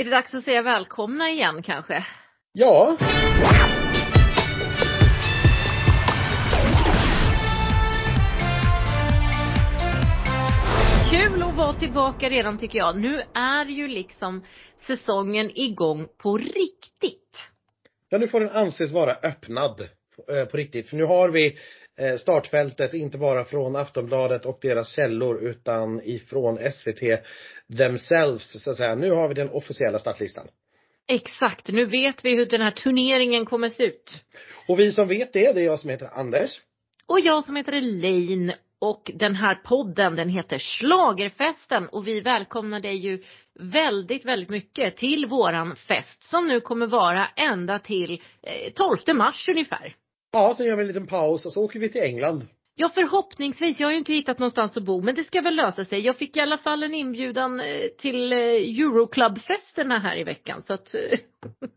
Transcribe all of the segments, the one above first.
Är det dags att säga välkomna igen kanske? Ja. Kul att vara tillbaka redan tycker jag. Nu är ju liksom säsongen igång på riktigt. Ja, nu får den anses vara öppnad eh, på riktigt. För nu har vi eh, startfältet, inte bara från Aftonbladet och deras källor utan ifrån SVT themselves, så att säga. Nu har vi den officiella startlistan. Exakt, nu vet vi hur den här turneringen kommer se ut. Och vi som vet det, det är jag som heter Anders. Och jag som heter Elaine och den här podden den heter Slagerfesten och vi välkomnar dig ju väldigt, väldigt mycket till våran fest som nu kommer vara ända till 12 eh, mars ungefär. Ja, sen gör vi en liten paus och så åker vi till England. Ja förhoppningsvis, jag har ju inte hittat någonstans att bo men det ska väl lösa sig. Jag fick i alla fall en inbjudan eh, till eh, Euroclub-festerna här i veckan så att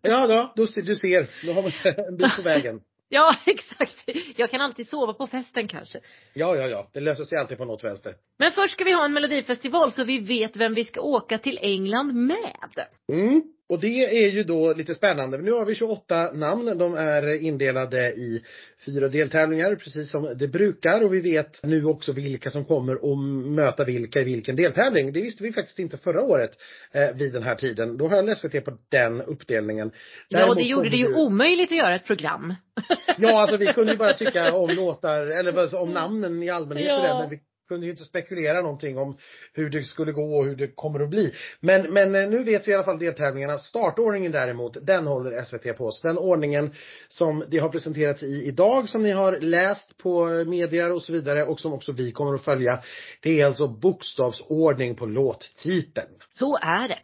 Ja, då, du ser, då har man en bit på vägen. Ja, exakt. Jag kan alltid sova på festen kanske. Ja, ja, ja. Det löser sig alltid på något vänster. Men först ska vi ha en melodifestival så vi vet vem vi ska åka till England med. Mm. Och det är ju då lite spännande. Nu har vi 28 namn. De är indelade i fyra deltävlingar precis som det brukar och vi vet nu också vilka som kommer att möta vilka i vilken deltävling. Det visste vi faktiskt inte förra året eh, vid den här tiden. Då höll SVT på den uppdelningen. Däremot ja, det gjorde det ju omöjligt att göra ett program. ja, alltså vi kunde ju bara tycka om låtar, eller om namnen i allmänhet ja. sådär, men vi kunde ju inte spekulera någonting om hur det skulle gå och hur det kommer att bli. Men, men eh, nu vet vi i alla fall deltävlingarna. Startordningen däremot, den håller SVT på. Så den ordningen som det har presenterats i idag, som ni har läst på medier och så vidare och som också vi kommer att följa. Det är alltså bokstavsordning på låttiteln. Så är det.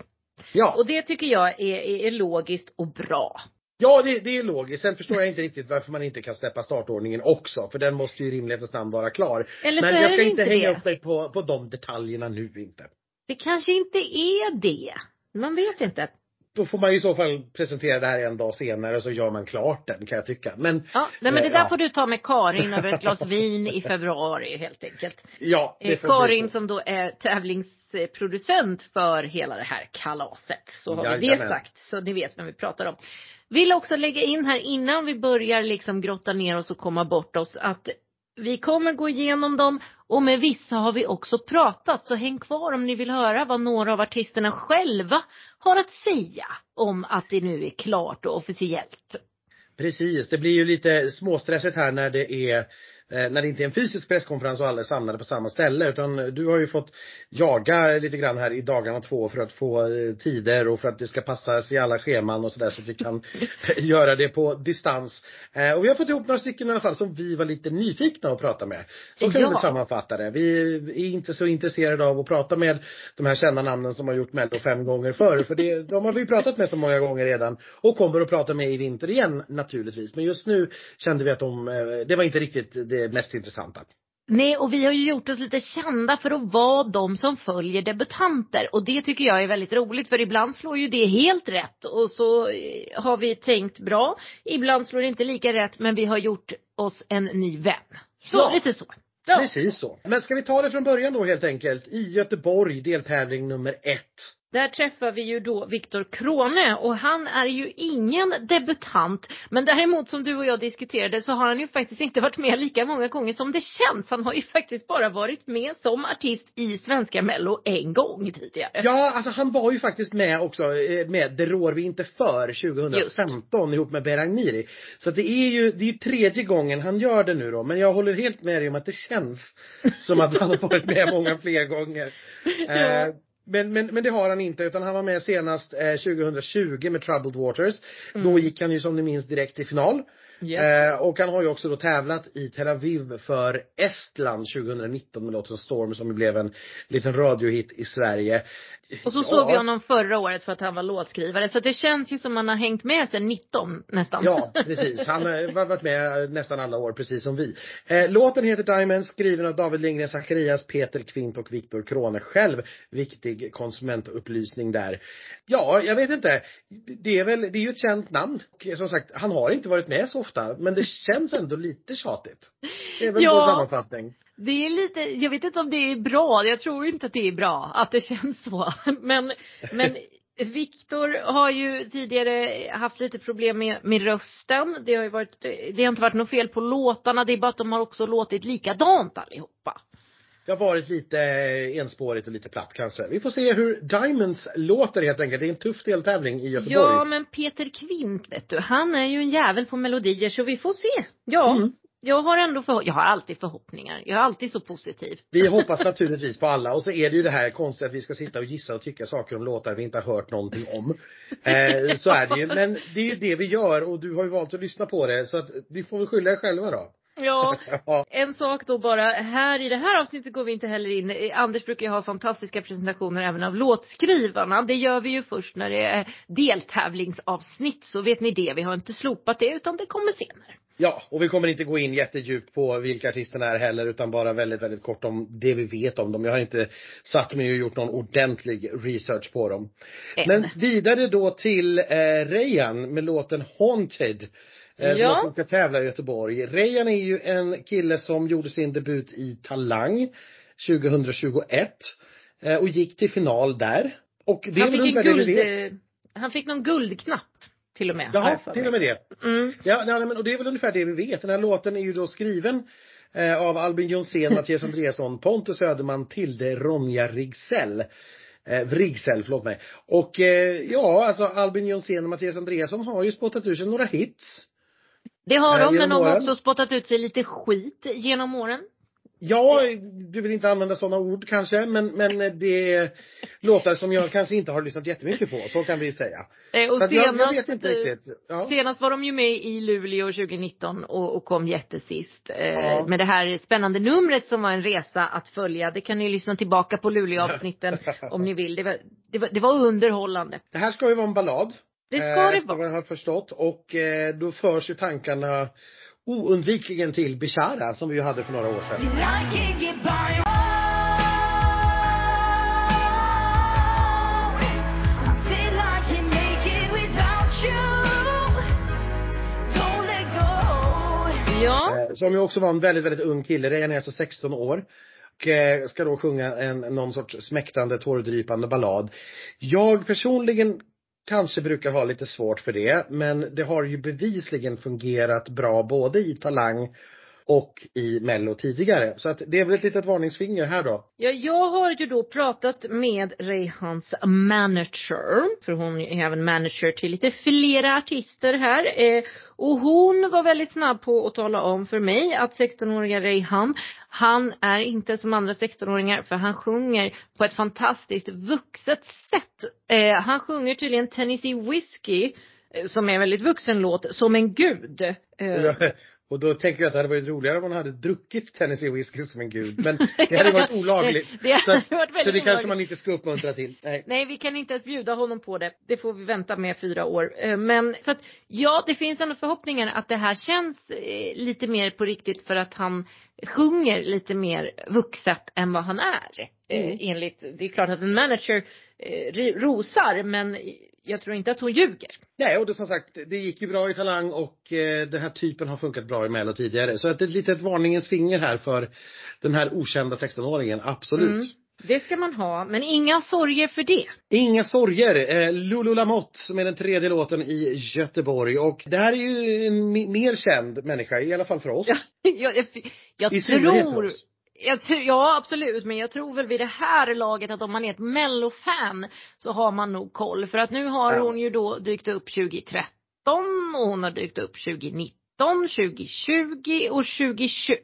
Ja. Och det tycker jag är, är logiskt och bra. Ja, det, det är logiskt. Sen förstår jag inte riktigt varför man inte kan släppa startordningen också. För den måste ju i rimlighetens namn vara klar. Eller Men så jag ska inte, hänga det. upp mig på, på de detaljerna nu inte. Det kanske inte är det. Man vet inte. Då får man ju i så fall presentera det här en dag senare och så gör man klart den kan jag tycka. Men. Ja, nej men det där ja. får du ta med Karin över ett glas vin i februari helt enkelt. Ja, det får Karin som då är tävlingsproducent för hela det här kalaset. Så har vi det sagt. Så ni vet vem vi pratar om. Vill också lägga in här innan vi börjar liksom grotta ner oss och komma bort oss att vi kommer gå igenom dem och med vissa har vi också pratat så häng kvar om ni vill höra vad några av artisterna själva har att säga om att det nu är klart och officiellt. Precis, det blir ju lite småstressigt här när det är när det inte är en fysisk presskonferens och alla är samlade på samma ställe utan du har ju fått jaga lite grann här i dagarna två för att få eh, tider och för att det ska passas i alla scheman och sådär så att vi kan göra det på distans. Eh, och vi har fått ihop några stycken i alla fall som vi var lite nyfikna att prata med. Så kan ja. vi sammanfatta det. Vi är inte så intresserade av att prata med de här kända namnen som har gjort Mello fem gånger förr för det, de har vi pratat med så många gånger redan och kommer att prata med i vinter igen naturligtvis. Men just nu kände vi att de, det var inte riktigt det det mest intressanta. Nej, och vi har ju gjort oss lite kända för att vara de som följer debutanter. Och det tycker jag är väldigt roligt för ibland slår ju det helt rätt och så eh, har vi tänkt bra. Ibland slår det inte lika rätt men vi har gjort oss en ny vän. Så, ja. lite så. Ja. Precis så. Men ska vi ta det från början då helt enkelt. I Göteborg, deltävling nummer ett. Där träffar vi ju då Viktor Krone och han är ju ingen debutant. Men däremot som du och jag diskuterade så har han ju faktiskt inte varit med lika många gånger som det känns. Han har ju faktiskt bara varit med som artist i Svenska Mello en gång tidigare. Ja, alltså han var ju faktiskt med också eh, med Det rår vi inte för 2015 Just. ihop med Berang Miri. Så det är ju, det är ju tredje gången han gör det nu då. Men jag håller helt med dig om att det känns som att han har varit med många fler gånger. ja. Eh, men, men, men det har han inte utan han var med senast eh, 2020 med Troubled Waters. Mm. Då gick han ju som ni minns direkt till final. Yeah. Eh, och han har ju också då tävlat i Tel Aviv för Estland 2019 med låten Storm som blev en liten radiohit i Sverige. Och så såg vi honom förra året för att han var låtskrivare. Så det känns ju som han har hängt med sen 19 nästan. Ja, precis. Han har varit med nästan alla år precis som vi. Eh, låten heter Diamond, skriven av David Lindgren Zacharias, Peter Kvint och Viktor Krone själv. Viktig konsumentupplysning där. Ja, jag vet inte. Det är väl, det är ju ett känt namn. Som sagt, han har inte varit med så ofta. Men det känns ändå lite tjatigt. Det är väl ja. vår sammanfattning. Det är lite, jag vet inte om det är bra, jag tror inte att det är bra att det känns så. Men, men Viktor har ju tidigare haft lite problem med, med rösten. Det har ju varit, det har inte varit något fel på låtarna, det är bara att de har också låtit likadant allihopa. Det har varit lite enspårigt och lite platt kanske. Vi får se hur Diamonds låter helt enkelt. Det är en tuff deltävling i Göteborg. Ja, men Peter Kvint vet du, han är ju en jävel på melodier så vi får se. Ja. Mm. Jag har ändå för, jag har alltid förhoppningar. Jag är alltid så positiv. Vi hoppas naturligtvis på alla och så är det ju det här konstiga att vi ska sitta och gissa och tycka saker om låtar vi inte har hört någonting om. Eh, så är det ju. Men det är ju det vi gör och du har ju valt att lyssna på det så att vi får väl skylla er själva då. Ja, en sak då bara. Här i det här avsnittet går vi inte heller in. Anders brukar ju ha fantastiska presentationer även av låtskrivarna. Det gör vi ju först när det är deltävlingsavsnitt. Så vet ni det. Vi har inte slopat det utan det kommer senare. Ja, och vi kommer inte gå in jättedjupt på vilka artisterna är heller utan bara väldigt, väldigt kort om det vi vet om dem. Jag har inte satt mig och gjort någon ordentlig research på dem. Än. Men vidare då till eh, Rejan med låten Haunted. Eh, ja. Som ska tävla i Göteborg. Rejan är ju en kille som gjorde sin debut i Talang 2021. Eh, och gick till final där. Och det han fick en guld, han fick någon guldknapp till och med. Jaha, till och med det. Mm. Ja, nej, men, och det är väl ungefär det vi vet. Den här låten är ju då skriven eh, av Albin Jonsén, Mattias Andreasson, Pontus Söderman, Tilde, Ronja Rigsell. Eh, Vrigsell, förlåt mig. Och eh, ja, alltså Albin Jonsén och Mattias Andreasson har ju spottat ur sig några hits. Det har de, men de har också spottat ut sig lite skit genom åren. Ja, du vill inte använda sådana ord kanske, men, men det låtar som jag kanske inte har lyssnat jättemycket på, så kan vi säga. Eh, och så senast, jag, jag, vet inte riktigt. Ja. Senast var de ju med i Luleå 2019 och, och kom jättesist. Eh, ja. Med det här spännande numret som var en resa att följa. Det kan ni lyssna tillbaka på Luleå-avsnitten om ni vill. Det var, det, var, det var underhållande. Det här ska ju vara en ballad. Det ska det vara. Vad jag har förstått. Och eh, då förs ju tankarna oundvikligen till Bishara som vi ju hade för några år sedan. Ja. Eh, som ju också var en väldigt, väldigt ung kille. Rejan är alltså 16 år. Och eh, ska då sjunga en, någon sorts smäktande, tårdrypande ballad. Jag personligen kanske brukar ha lite svårt för det. Men det har ju bevisligen fungerat bra både i Talang och i Mello tidigare. Så att det är väl ett litet varningsfinger här då. Ja, jag har ju då pratat med Rehans manager, för hon är även manager till lite flera artister här. Eh, och hon var väldigt snabb på att tala om för mig att 16-åriga Rehan, han är inte som andra 16-åringar för han sjunger på ett fantastiskt vuxet sätt. Eh, han sjunger tydligen Tennessee Whiskey eh, som är en väldigt vuxen låt, som en gud. Eh. Och då tänker jag att det hade varit roligare om man hade druckit Tennessee whisky som en gud. Men det hade varit olagligt. det hade så, varit väldigt så det kanske man inte ska uppmuntra till. Nej. Nej, vi kan inte ens bjuda honom på det. Det får vi vänta med fyra år. Eh, men så att ja, det finns ändå förhoppningar att det här känns eh, lite mer på riktigt för att han sjunger lite mer vuxet än vad han är. Eh, mm. Enligt, det är klart att en manager rosar men jag tror inte att hon ljuger. Nej, och det, som sagt, det gick ju bra i Talang och eh, den här typen har funkat bra i Mello tidigare. Så att ett litet varningens finger här för den här okända 16-åringen, absolut. Mm. Det ska man ha, men inga sorger för det. Inga sorger. Eh, Lulu Lamotte som är den tredje låten i Göteborg och det här är ju en mer känd människa, i alla fall för oss. Ja, jag, jag, jag tror, jag, ja absolut, men jag tror väl vid det här laget att om man är ett mellofan så har man nog koll. För att nu har ja. hon ju då dykt upp 2013 och hon har dykt upp 2019, 2020 och 2021.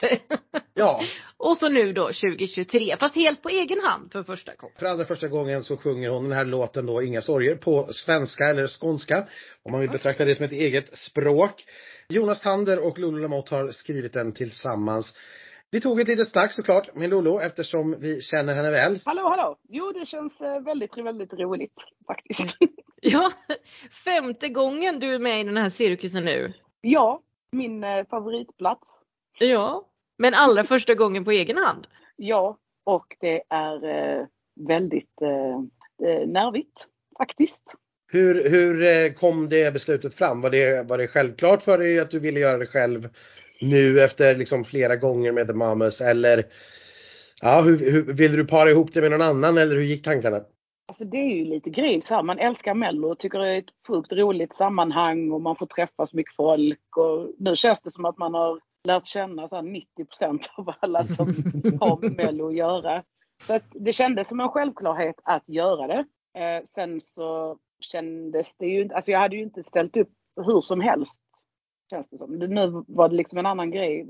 Ja. och så nu då 2023, fast helt på egen hand för första gången. För allra första gången så sjunger hon den här låten då Inga sorger på svenska eller skånska. Om man vill betrakta det som ett eget språk. Jonas Tander och Lulu Lamotte har skrivit den tillsammans. Vi tog ett litet snack såklart med Lolo eftersom vi känner henne väl. Hallå, hallå! Jo, det känns eh, väldigt, väldigt roligt faktiskt. ja, femte gången du är med i den här cirkusen nu. Ja, min eh, favoritplats. Ja, men allra första gången på egen hand. Ja, och det är eh, väldigt nervigt faktiskt. Hur, hur kom det beslutet fram? Var det, var det självklart för dig att du ville göra det själv? Nu efter liksom flera gånger med The Mamas eller ja, hur, hur, vill du para ihop det med någon annan eller hur gick tankarna? Alltså det är ju lite grej så här. Man älskar Mello och tycker det är ett sjukt roligt sammanhang och man får träffa så mycket folk. Och nu känns det som att man har lärt känna så 90% av alla som har med Mello att göra. Så att det kändes som en självklarhet att göra det. Eh, sen så kändes det ju inte, alltså jag hade ju inte ställt upp hur som helst. Känns det som. Nu var det liksom en annan grej.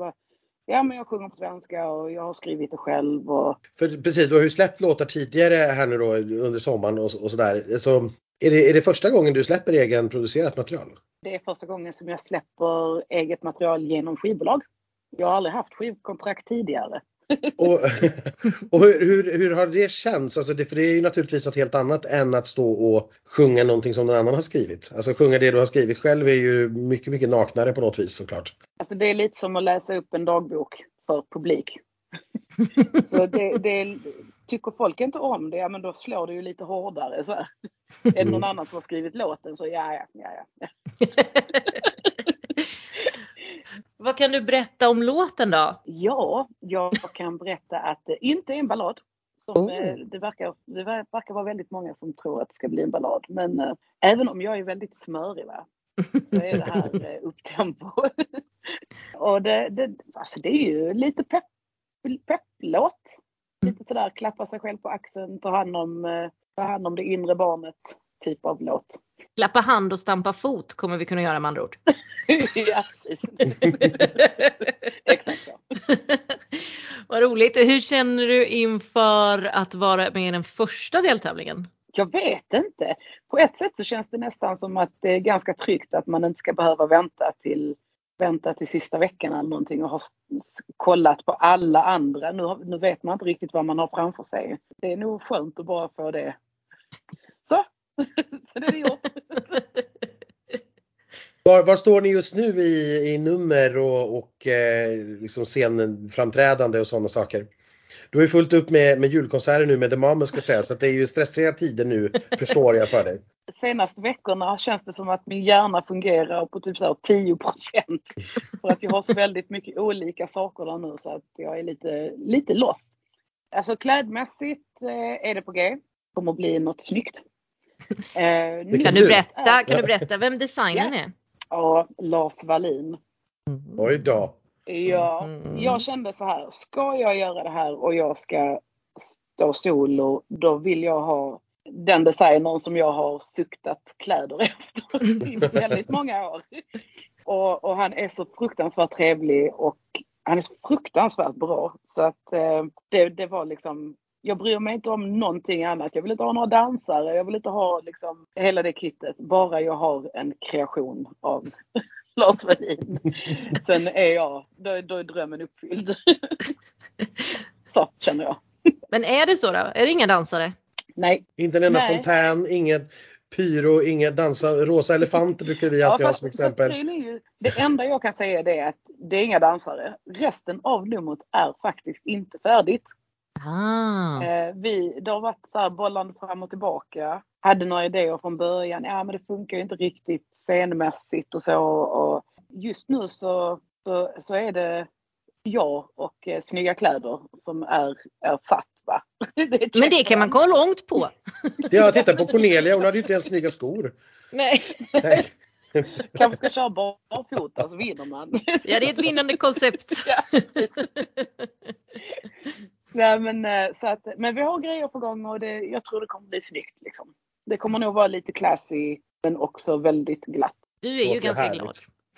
Ja men jag sjunger på svenska och jag har skrivit det själv och... För precis, du har ju släppt låtar tidigare här nu då under sommaren och, och sådär. Så är det, är det första gången du släpper egen producerat material? Det är första gången som jag släpper eget material genom skivbolag. Jag har aldrig haft skivkontrakt tidigare. Och, och hur, hur, har det känts? Alltså det, för det är ju naturligtvis något helt annat än att stå och sjunga någonting som någon annan har skrivit. Alltså sjunga det du har skrivit själv är ju mycket, mycket naknare på något vis såklart. Alltså det är lite som att läsa upp en dagbok för publik. så det, det, tycker folk inte om det, ja men då slår det ju lite hårdare så här. Än någon annan som har skrivit låten så ja, ja, ja. ja. Vad kan du berätta om låten då? Ja, jag kan berätta att det inte är en ballad. Som, oh. det, verkar, det verkar vara väldigt många som tror att det ska bli en ballad. Men äh, även om jag är väldigt smörig va, så är det här äh, upptempo. och det, det, alltså det är ju lite pepp, pepplåt. Lite sådär klappa sig själv på axeln, ta hand om, äh, ta hand om det inre barnet typ av låt. Klappa hand och stampa fot kommer vi kunna göra med andra ord. ja, precis. Exakt så. Vad roligt. Hur känner du inför att vara med i den första deltävlingen? Jag vet inte. På ett sätt så känns det nästan som att det är ganska tryggt att man inte ska behöva vänta till, vänta till sista veckan eller någonting och ha kollat på alla andra. Nu, nu vet man inte riktigt vad man har framför sig. Det är nog skönt att bara få det. Så, så det är gjort. Var, var, står ni just nu i, i nummer och, och eh, liksom scenframträdande och sådana saker? Du har ju fullt upp med, med julkonserter nu med The Mamas ska säga så det är ju stressiga tider nu förstår jag för dig. De senaste veckorna känns det som att min hjärna fungerar på typ så 10 procent. För att jag har så väldigt mycket olika saker där nu så att jag är lite, lite lost. Alltså klädmässigt eh, är det på G. Det kommer att bli något snyggt. Eh, kan, du berätta, kan du berätta vem designern är? Ja, Lars Wallin. Mm. Oj då. Ja, mm. jag kände så här, ska jag göra det här och jag ska stå solo, då vill jag ha den designern som jag har suktat kläder efter i väldigt många år. Och, och, han är så fruktansvärt trevlig och han är så fruktansvärt bra. Så att eh, det, det var liksom jag bryr mig inte om någonting annat. Jag vill inte ha några dansare. Jag vill inte ha liksom hela det kittet. Bara jag har en kreation av Lars Wallin. Sen är jag, då, då är drömmen uppfylld. så känner jag. Men är det så då? Är det inga dansare? Nej. Inte en enda Nej. fontän, inget pyro, inget dansa, rosa elefanter brukar vi alltid ja, ha som exempel. Ju, det enda jag kan säga är att det är inga dansare. Resten av numret är faktiskt inte färdigt. Ah. Vi, det har varit så här bollande fram och tillbaka. Hade några idéer från början. Ja men det funkar ju inte riktigt scenmässigt och så. Och just nu så, så, så är det jag och eh, snygga kläder som är, är satt. Va? Det men det kan man gå långt på. Ja, titta på Cornelia. Hon hade ju inte ens snygga skor. Nej. Nej. Kanske ska köra barfota så vinner man. Ja, det är ett vinnande koncept. Ja, Nej, men, eh, så att, men vi har grejer på gång och det, jag tror det kommer bli snyggt. Liksom. Det kommer nog vara lite classy men också väldigt glatt. Du är ju ganska härligt. glad.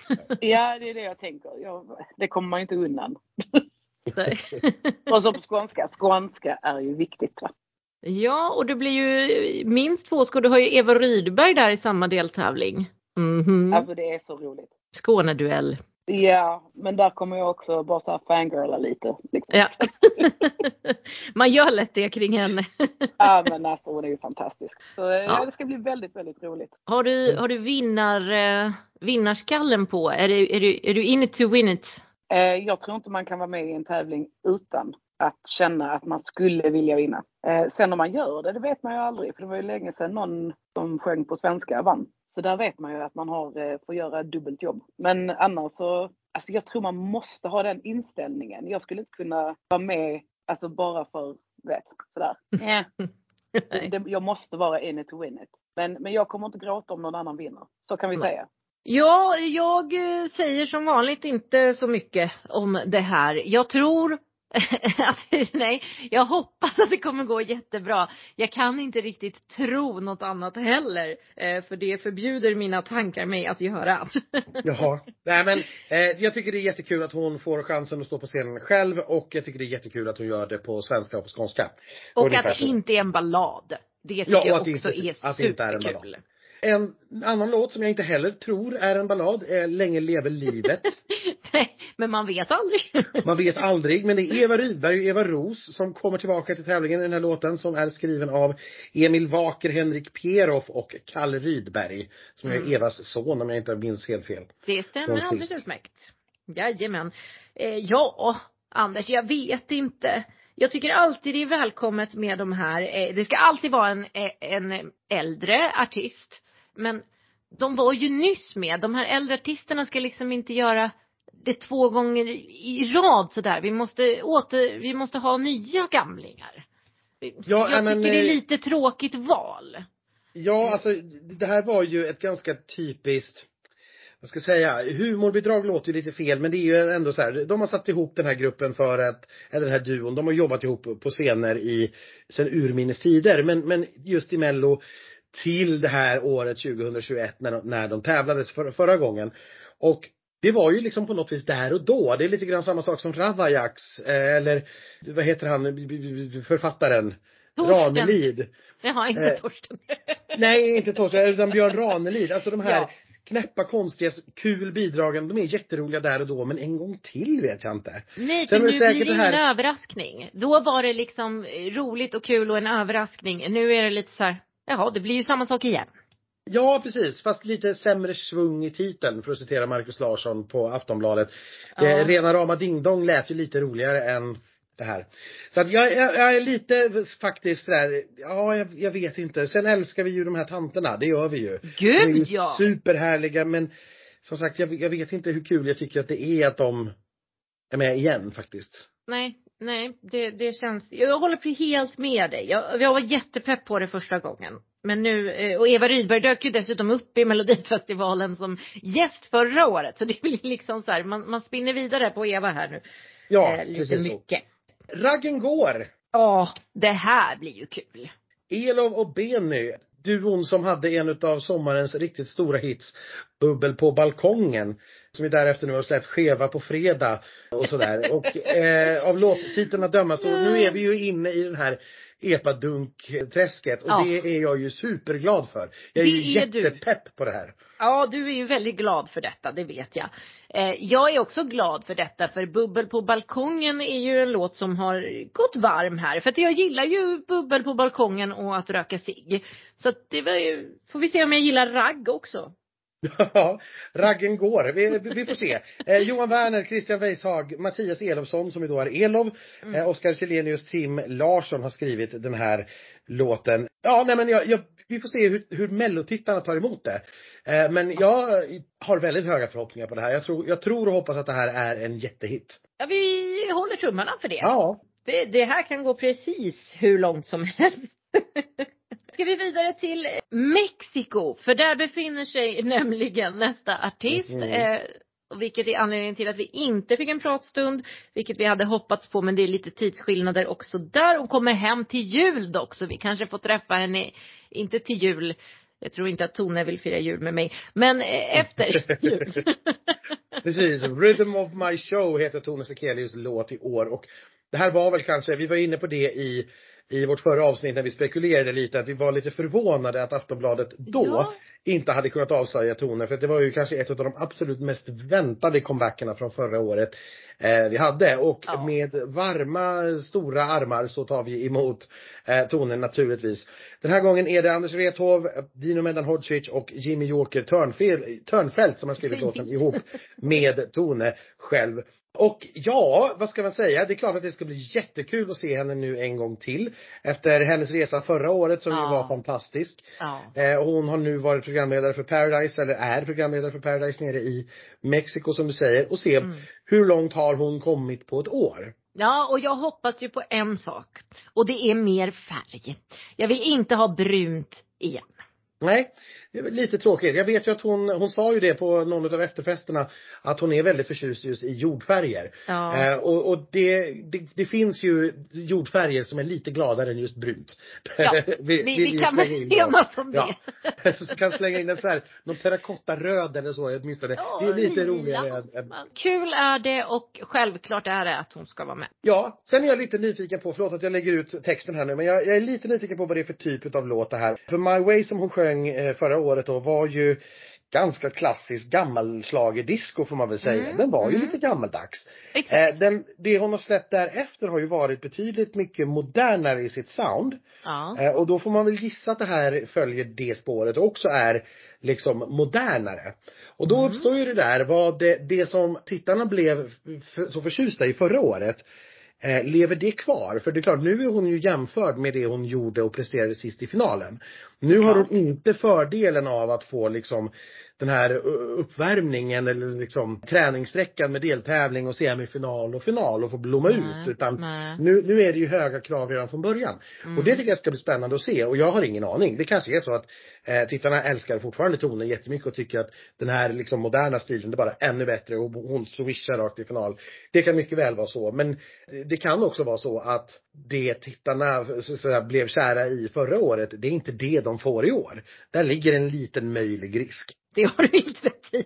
Ja, det är det jag tänker. Jag, det kommer man ju inte undan. och så på skånska. Skånska är ju viktigt. va? Ja, och det blir ju minst två skor. Du har ju Eva Rydberg där i samma deltävling. Mm -hmm. Alltså det är så roligt. Skåneduell. Ja, men där kommer jag också bara så här fangirla lite. Liksom. Ja. Man gör lätt det kring henne. ja, men alltså hon är ju fantastisk. Så eh, ja. det ska bli väldigt, väldigt roligt. Har du, har du vinnar, eh, vinnarskallen på? Är du, är, du, är du in it to win it? Eh, jag tror inte man kan vara med i en tävling utan att känna att man skulle vilja vinna. Sen om man gör det, det vet man ju aldrig. För det var ju länge sedan någon som sjöng på svenska vann. Så där vet man ju att man har, eh, får göra dubbelt jobb. Men annars så, alltså jag tror man måste ha den inställningen. Jag skulle inte kunna vara med, alltså bara för, vet, sådär. Yeah. det, jag måste vara in it to win it. Men, men jag kommer inte gråta om någon annan vinner. Så kan vi Nej. säga. Ja, jag eh, säger som vanligt inte så mycket om det här. Jag tror nej, jag hoppas att det kommer gå jättebra. Jag kan inte riktigt tro något annat heller. Eh, för det förbjuder mina tankar mig att göra. Jaha. Nej men eh, jag tycker det är jättekul att hon får chansen att stå på scenen själv och jag tycker det är jättekul att hon gör det på svenska och på skånska. Och att det inte är en ballad. Det tycker ja, jag också inte, är superkul. Att det inte är en ballad. En annan låt som jag inte heller tror är en ballad är Länge leve livet. Nej, men man vet aldrig. man vet aldrig, men det är Eva Rydberg och Eva Ros som kommer tillbaka till tävlingen i den här låten som är skriven av Emil Waker, Henrik Peroff och Kalle Rydberg. Som mm. är Evas son om jag inte minns helt fel. Det stämmer alldeles utmärkt. Jajamän. Eh, ja, Anders, jag vet inte. Jag tycker alltid det är välkommet med de här, eh, det ska alltid vara en, eh, en äldre artist men de var ju nyss med. De här äldre artisterna ska liksom inte göra det två gånger i rad sådär. Vi måste åter, vi måste ha nya gamlingar. Ja, jag men, tycker det är eh, lite tråkigt val. Ja, alltså det här var ju ett ganska typiskt vad ska jag säga, humorbidrag låter ju lite fel men det är ju ändå så här, de har satt ihop den här gruppen för att, eller den här duon, de har jobbat ihop på scener i, sen urminnes tider men, men just i mello till det här året 2021 när de, när de tävlades för, förra gången. Och det var ju liksom på något vis där och då. Det är lite grann samma sak som Ravajaks, eh, eller vad heter han, författaren? Torsten. Ranelid. Jaha, inte eh, Torsten. nej, inte Torsten, utan Björn Ranelid. Alltså de här ja. knäppa, konstiga, kul bidragen, de är jätteroliga där och då, men en gång till vet jag inte. Nej, för nu blir det ingen här... överraskning. Då var det liksom roligt och kul och en överraskning. Nu är det lite så här, Jaha, det blir ju samma sak igen. Ja, precis. Fast lite sämre svung i titeln, för att citera Markus Larsson på Aftonbladet. Ja. Eh, rena rama dingdong lät ju lite roligare än det här. Så att jag, jag, jag är lite faktiskt sådär, ja jag, jag, vet inte. Sen älskar vi ju de här tanterna, det gör vi ju. Gud de är ja! superhärliga men som sagt jag, jag vet inte hur kul jag tycker att det är att de är med igen faktiskt. Nej, nej, det, det känns, jag håller helt med dig. Jag, jag var jättepepp på det första gången. Men nu, eh, och Eva Rydberg dök ju dessutom upp i Melodifestivalen som gäst förra året. Så det blir liksom så här, man, man spinner vidare på Eva här nu. Ja, eh, lite precis mycket. Så. Raggen går! Ja, det här blir ju kul. Elov och Benny, duon som hade en av sommarens riktigt stora hits, Bubbel på balkongen som vi därefter nu har släppt Skeva på fredag och sådär. och eh, av låttiteln att döma så nu är vi ju inne i den här epadunk-träsket och ja. det är jag ju superglad för. Jag är det ju är jättepepp du. på det här. Ja, du är ju väldigt glad för detta, det vet jag. Eh, jag är också glad för detta för Bubbel på balkongen är ju en låt som har gått varm här. För att jag gillar ju Bubbel på balkongen och att röka cigg. Så att det var ju, får vi se om jag gillar ragg också. Ja, raggen går. Vi, vi får se. Eh, Johan Werner, Christian Weishag, Mattias Elofsson som ju då är Elov. Mm. Eh, Oskar Källenius, Tim Larsson har skrivit den här låten. Ja, nej men jag, jag, vi får se hur, hur mellotittarna tar emot det. Eh, men jag har väldigt höga förhoppningar på det här. Jag tror, jag tror och hoppas att det här är en jättehit. Ja, vi håller tummarna för det. Ja. Det, det här kan gå precis hur långt som helst. Ska vi vidare till Mexiko, för där befinner sig nämligen nästa artist. Mm. Eh, vilket är anledningen till att vi inte fick en pratstund, vilket vi hade hoppats på, men det är lite tidsskillnader också där. Hon kommer hem till jul dock, så vi kanske får träffa henne, inte till jul, jag tror inte att Tone vill fira jul med mig, men eh, efter jul. Precis, Rhythm of my show heter Tone Sekelius låt i år och det här var väl kanske, vi var inne på det i i vårt förra avsnitt när vi spekulerade lite att vi var lite förvånade att Aftonbladet då ja. inte hade kunnat avslöja toner för det var ju kanske ett av de absolut mest väntade comebackerna från förra året eh, vi hade och ja. med varma stora armar så tar vi emot eh, tonen naturligtvis. Den här gången är det Anders Wrethov, Dino Medan Hodzic och Jimmy Joker Törnfält som har skrivit låten ihop med Tone själv. Och ja, vad ska man säga? Det är klart att det ska bli jättekul att se henne nu en gång till. Efter hennes resa förra året som ja. ju var fantastisk. Ja. Eh, hon har nu varit programledare för Paradise, eller är programledare för Paradise nere i Mexiko som du säger. Och se mm. Hur långt har hon kommit på ett år? Ja, och jag hoppas ju på en sak. Och det är mer färg. Jag vill inte ha brunt igen. Nej, lite tråkigt. Jag vet ju att hon, hon sa ju det på någon av efterfesterna att hon är väldigt förtjust just i jordfärger. Ja. Eh, och, och det, det, det, finns ju jordfärger som är lite gladare än just brunt. Ja, vi, vi, vi kan väl enas om det. Ja. så kan slänga in en så här, någon terrakottaröd eller så åtminstone. Ja, det är lite roligare. Än, Kul är det och självklart är det att hon ska vara med. Ja, sen är jag lite nyfiken på, förlåt att jag lägger ut texten här nu, men jag, jag är lite nyfiken på vad det är för typ av låt det här. För My Way som hon sjöng eh, förra året då var ju ganska klassisk gammalschlagerdisco får man väl säga. Mm. Den var ju mm. lite gammaldags. Eh, den, det hon har släppt därefter har ju varit betydligt mycket modernare i sitt sound. Ja. Eh, och då får man väl gissa att det här följer det spåret och också är liksom modernare. Och då mm. uppstår ju det där vad det, det som tittarna blev så förtjusta i förra året Eh, lever det kvar? För det är klart, nu är hon ju jämförd med det hon gjorde och presterade sist i finalen. Nu har hon inte fördelen av att få liksom den här uppvärmningen eller liksom träningssträckan med deltävling och semifinal och final och få blomma nej, ut. Utan nu, nu är det ju höga krav redan från början. Mm. Och det tycker jag ska bli spännande att se och jag har ingen aning. Det kanske är så att eh, tittarna älskar fortfarande tonen jättemycket och tycker att den här liksom moderna stilen är bara ännu bättre och hon swishar rakt i final. Det kan mycket väl vara så. Men det kan också vara så att det tittarna så säga, blev kära i förra året, det är inte det de får i år. Där ligger en liten möjlig risk. Det har du helt rätt i.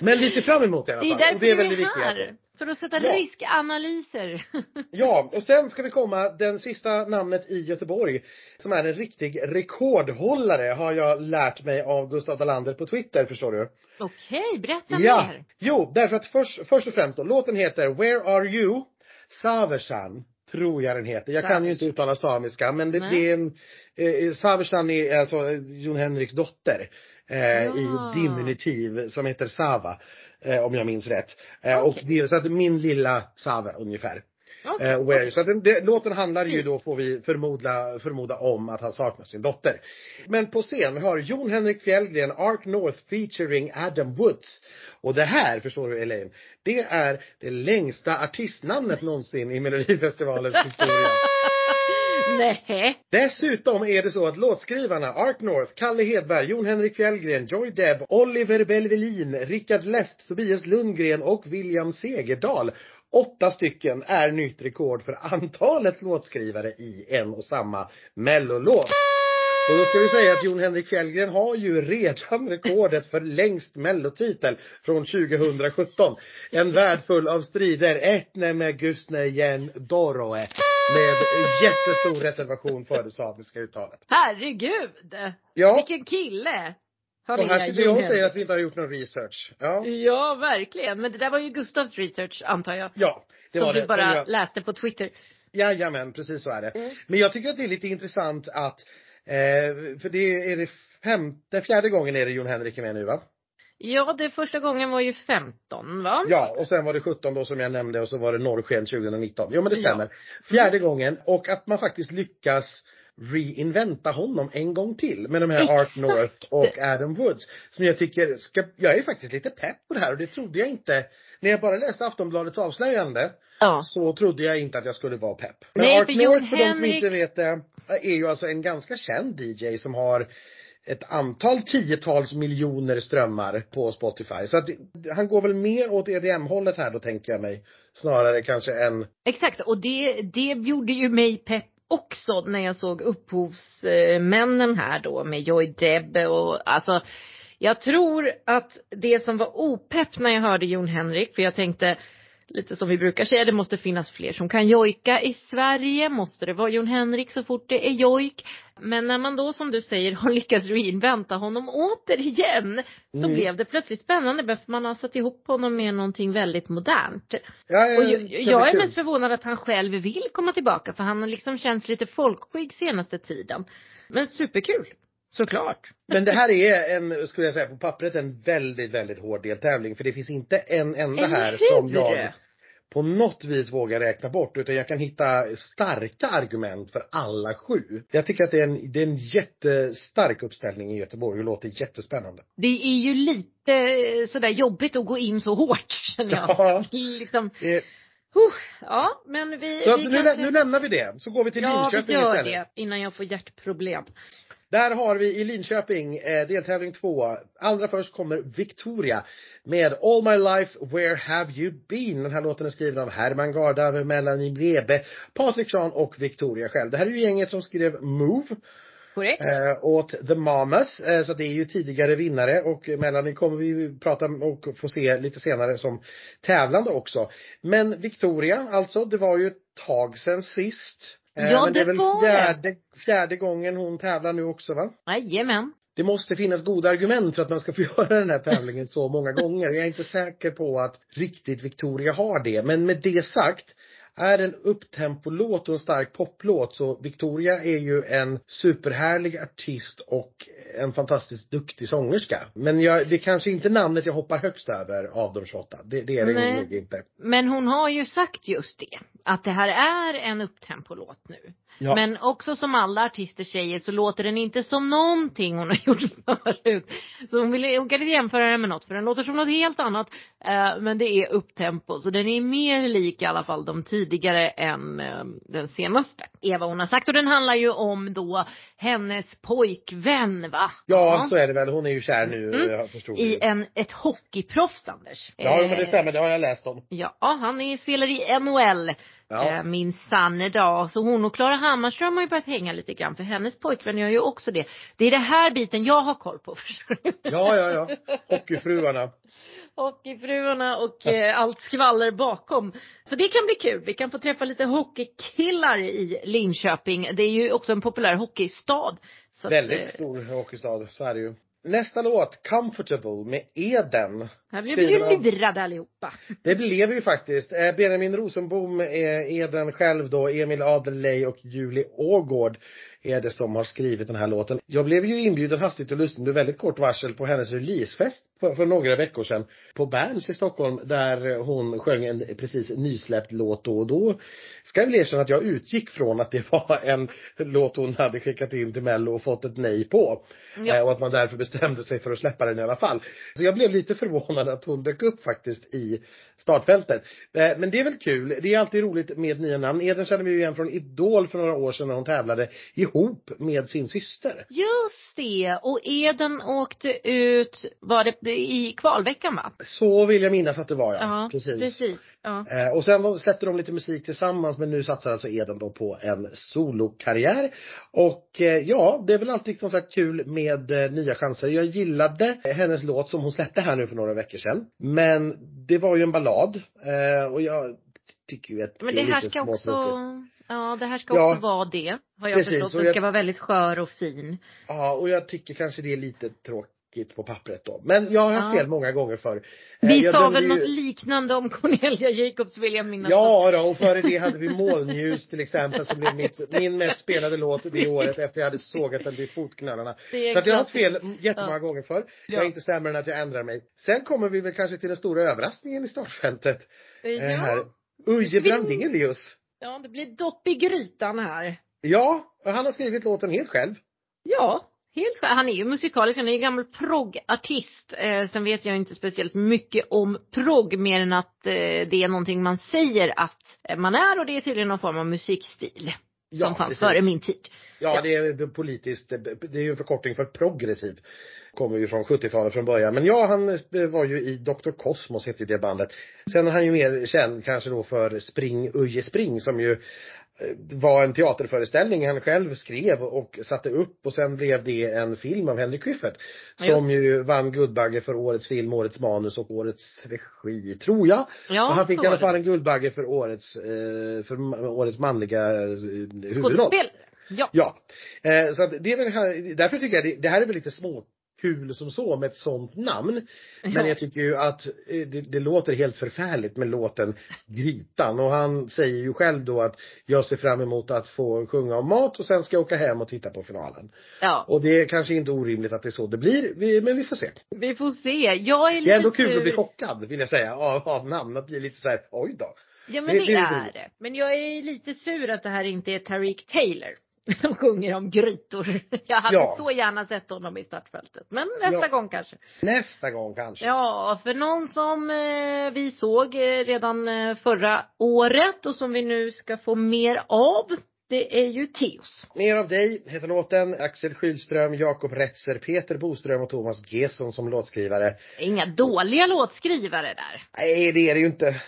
Men vi ser fram emot det i alla fall. Det är därför och det är är här. Viktigt. För att sätta ja. riskanalyser. ja, och sen ska vi komma den sista namnet i Göteborg som är en riktig rekordhållare har jag lärt mig av Gustav Dalander på Twitter, förstår du. Okej, okay, berätta ja. mer. Jo, därför att först, först och främst då, låten heter Where Are You? Saversan tror jag den heter. Jag kan ju inte uttala samiska men det, det är en, eh, Saversan är alltså Jon Henriks dotter eh, ja. i diminutiv som heter Sava. Eh, om jag minns rätt. Eh, okay. och det, så att min lilla Sava ungefär. Okay. Eh, where, så att den, det, låten handlar ju då får vi förmoda, förmoda om att han saknar sin dotter. Men på scen har Jon Henrik Fjällgren Ark North featuring Adam Woods. Och det här, förstår du Elaine, det är det längsta artistnamnet någonsin i Melodifestivalens historia. Nej. Dessutom är det så att låtskrivarna Ark North, Kalle Hedberg, Jon Henrik Fjällgren, Joy Deb, Oliver Belvelin, Rickard Lest, Tobias Lundgren och William Segerdahl Åtta stycken är nytt rekord för antalet låtskrivare i en och samma mellolåt. Och då ska vi säga att Jon Henrik Fjällgren har ju redan rekordet för längst mellotitel från 2017. En värld full av strider. Etne med Gusne Jen Doroe. Med jättestor reservation för det samiska uttalet. Herregud! Ja. Vilken kille! Har och här sitter jag och säger att vi inte har gjort någon research. Ja. ja, verkligen. Men det där var ju Gustavs research, antar jag. Ja, det som var det. Som du bara jag... läste på Twitter. Jajamän, precis så är det. Mm. Men jag tycker att det är lite intressant att, eh, för det är det femte, fjärde gången är det Jon Henrik är med nu va? Ja, det första gången var ju 15 va? Ja, och sen var det 17 då som jag nämnde och så var det Norrsken 2019. Jo men det stämmer. Ja. Fjärde gången och att man faktiskt lyckas reinventa honom en gång till med de här Art North och Adam Woods. Som jag tycker ska, jag är faktiskt lite pepp på det här och det trodde jag inte. När jag bara läste Aftonbladets avslöjande ja. så trodde jag inte att jag skulle vara pepp. Men Nej, Art för North, för de som inte vet det, är ju alltså en ganska känd DJ som har ett antal tiotals miljoner strömmar på Spotify. Så att han går väl mer åt EDM-hållet här då tänker jag mig. Snarare kanske än Exakt, och det, det gjorde ju mig pepp också när jag såg upphovsmännen eh, här då med Joy Deb och alltså jag tror att det som var opepp när jag hörde Jon Henrik, för jag tänkte lite som vi brukar säga, det måste finnas fler som kan jojka i Sverige. Måste det vara Jon Henrik så fort det är jojk? Men när man då som du säger har lyckats reinventa honom återigen så mm. blev det plötsligt spännande för man har satt ihop honom med någonting väldigt modernt. Ja, ja, och jag, jag är mest förvånad att han själv vill komma tillbaka för han har liksom känts lite folkskygg senaste tiden. Men superkul. Såklart. Men det här är en, skulle jag säga på pappret, en väldigt, väldigt hård deltävling. För det finns inte en enda här som jag på något vis vågar räkna bort. Utan jag kan hitta starka argument för alla sju. Jag tycker att det är en, det är en jättestark uppställning i Göteborg och låter jättespännande. Det är ju lite sådär jobbigt att gå in så hårt känner jag. Ja, liksom. det, Uh, ja, men vi, så vi nu, kanske... nu lämnar vi det. Så går vi till ja, Linköping istället. istället. Ja, vi gör det innan jag får hjärtproblem. Där har vi i Linköping eh, deltävling två. Allra först kommer Victoria med All My Life Where Have You Been. Den här låten är skriven av Herman Garda, Melanie Webe, Patrik Sean och Victoria själv. Det här är ju gänget som skrev Move. Korrekt. Eh, åt The Mamas. Eh, så det är ju tidigare vinnare och Melanie kommer vi prata och få se lite senare som tävlande också. Men Victoria alltså, det var ju ett tag sedan sist. Eh, ja, men det är väl var fjärde, det. fjärde gången hon tävlar nu också va? Jajamän. Det måste finnas goda argument för att man ska få göra den här tävlingen så många gånger. Jag är inte säker på att riktigt Victoria har det. Men med det sagt är en upptempolåt och en stark poplåt så Victoria är ju en superhärlig artist och en fantastiskt duktig sångerska. Men jag, det är kanske inte namnet jag hoppar högst över av de 28. Det, det är det Nej. nog inte. Men hon har ju sagt just det. Att det här är en upptempolåt nu. Ja. Men också som alla artister säger så låter den inte som någonting hon har gjort förut. Så hon, vill, hon kan inte jämföra den med något för den låter som något helt annat. Eh, men det är upptempo. Så den är mer lik i alla fall de tidigare än eh, den senaste. Eva hon har sagt. Och den handlar ju om då hennes pojkvän va? Ja, ja. så är det väl. Hon är ju kär nu. Mm. Jag förstod I en, ett hockeyproffs Anders. Ja men det stämmer. Det har jag läst om. Ja, han är, spelar i NHL. Ja. Eh, min sanne dag. Så hon och Klara Hammarström har ju börjat hänga lite grann för hennes pojkvän gör ju också det. Det är det här biten jag har koll på. ja, ja, ja. Hockeyfruarna. Hockeyfruarna och eh, allt skvaller bakom. Så det kan bli kul. Vi kan få träffa lite hockeykillar i Linköping. Det är ju också en populär hockeystad. Väldigt att, eh, stor hockeystad, så är det ju. Nästa låt, Comfortable med Eden. Här blev vi ju lurade allihopa. Det blev ju faktiskt. Eh, Benjamin Rosenbom, Eden själv då, Emil Adelej och Julie Ågård är det som har skrivit den här låten. Jag blev ju inbjuden hastigt och lustigt under väldigt kort varsel på hennes releasefest för, för några veckor sedan på Berns i Stockholm där hon sjöng en precis nysläppt låt då och då ska jag väl erkänna att jag utgick från att det var en låt hon hade skickat in till Mello och fått ett nej på. Ja. Eh, och att man därför bestämde sig för att släppa den i alla fall. Så jag blev lite förvånad att hon dök upp faktiskt i startfältet. Eh, men det är väl kul. Det är alltid roligt med nya namn. Eden känner vi ju igen från Idol för några år sedan när hon tävlade ihop med sin syster. Just det! Och Eden åkte ut, var det i kvalveckan va? Så vill jag minnas att det var ja. Ja, precis. precis. Ja. Eh, och sen släppte de lite musik tillsammans men nu satsar alltså Eden då på en solokarriär. Och eh, ja, det är väl alltid som sagt kul med eh, nya chanser. Jag gillade hennes låt som hon släppte här nu för några veckor sedan. Men det var ju en ballad och jag tycker ju att Men det, det här ska också Ja, det här ska ja, också vara det. Har jag precis, förstått. Den ska vara väldigt skör och fin. Ja, och jag tycker kanske det är lite tråkigt på pappret då. Men jag har haft ja. fel många gånger förr. Vi jag sa väl ju... något liknande om Cornelia Jacobs vill jag minnas. Ja då, och före det hade vi Molnljus till exempel som blev mitt, min mest spelade låt det året efter jag hade sågat den vid fotknölarna. Så att jag har haft fel jättemånga ja. gånger förr. Ja. Jag är inte sämre än att jag ändrar mig. Sen kommer vi väl kanske till den stora överraskningen i startfältet. Ja. Eh, här. Uje Brandelius. Ja, det blir dopp i grytan här. Ja, han har skrivit låten helt själv. Ja, helt själv. Han är ju musikalisk, han är ju gammal proggartist. Eh, sen vet jag inte speciellt mycket om progg mer än att eh, det är någonting man säger att man är och det är tydligen någon form av musikstil. Ja, som fanns precis. före min tid. Ja, ja, det är politiskt, det är ju en förkortning för progressiv. Kommer ju från 70-talet från början. Men ja, han var ju i Dr. Cosmos hette det bandet. Sen är han ju mer känd kanske då för Spring Uje Spring som ju eh, var en teaterföreställning han själv skrev och satte upp och sen blev det en film av Henrik Schyffert. Som ju vann Guldbagge för årets film, årets manus och årets regi, tror jag. Ja, och han fick i alla fall en Guldbagge för årets, eh, för årets manliga eh, huvudroll. Ja. Ja. Så att det är väl, därför tycker jag det, det här är väl lite små kul som så med ett sånt namn. Men ja. jag tycker ju att eh, det, det, låter helt förfärligt med låten Grytan och han säger ju själv då att jag ser fram emot att få sjunga om mat och sen ska jag åka hem och titta på finalen. Ja. Och det är kanske inte orimligt att det är så det blir, vi, men vi får se. Vi får se. Jag är lite Det är ändå kul att bli chockad vill jag säga av, av namn, att bli lite så här, oj då. Ja men det, det är det. Men jag är lite sur att det här inte är Tariq Taylor. som sjunger om grytor. Jag hade ja. så gärna sett honom i startfältet. Men nästa ja. gång kanske. Nästa gång kanske. Ja, för någon som eh, vi såg eh, redan eh, förra året och som vi nu ska få mer av. Det är ju Teos. Mer av dig heter låten. Axel Skylström, Jakob Retzer, Peter Boström och Thomas Gesson som låtskrivare. Inga dåliga låtskrivare där. Nej, det är det ju inte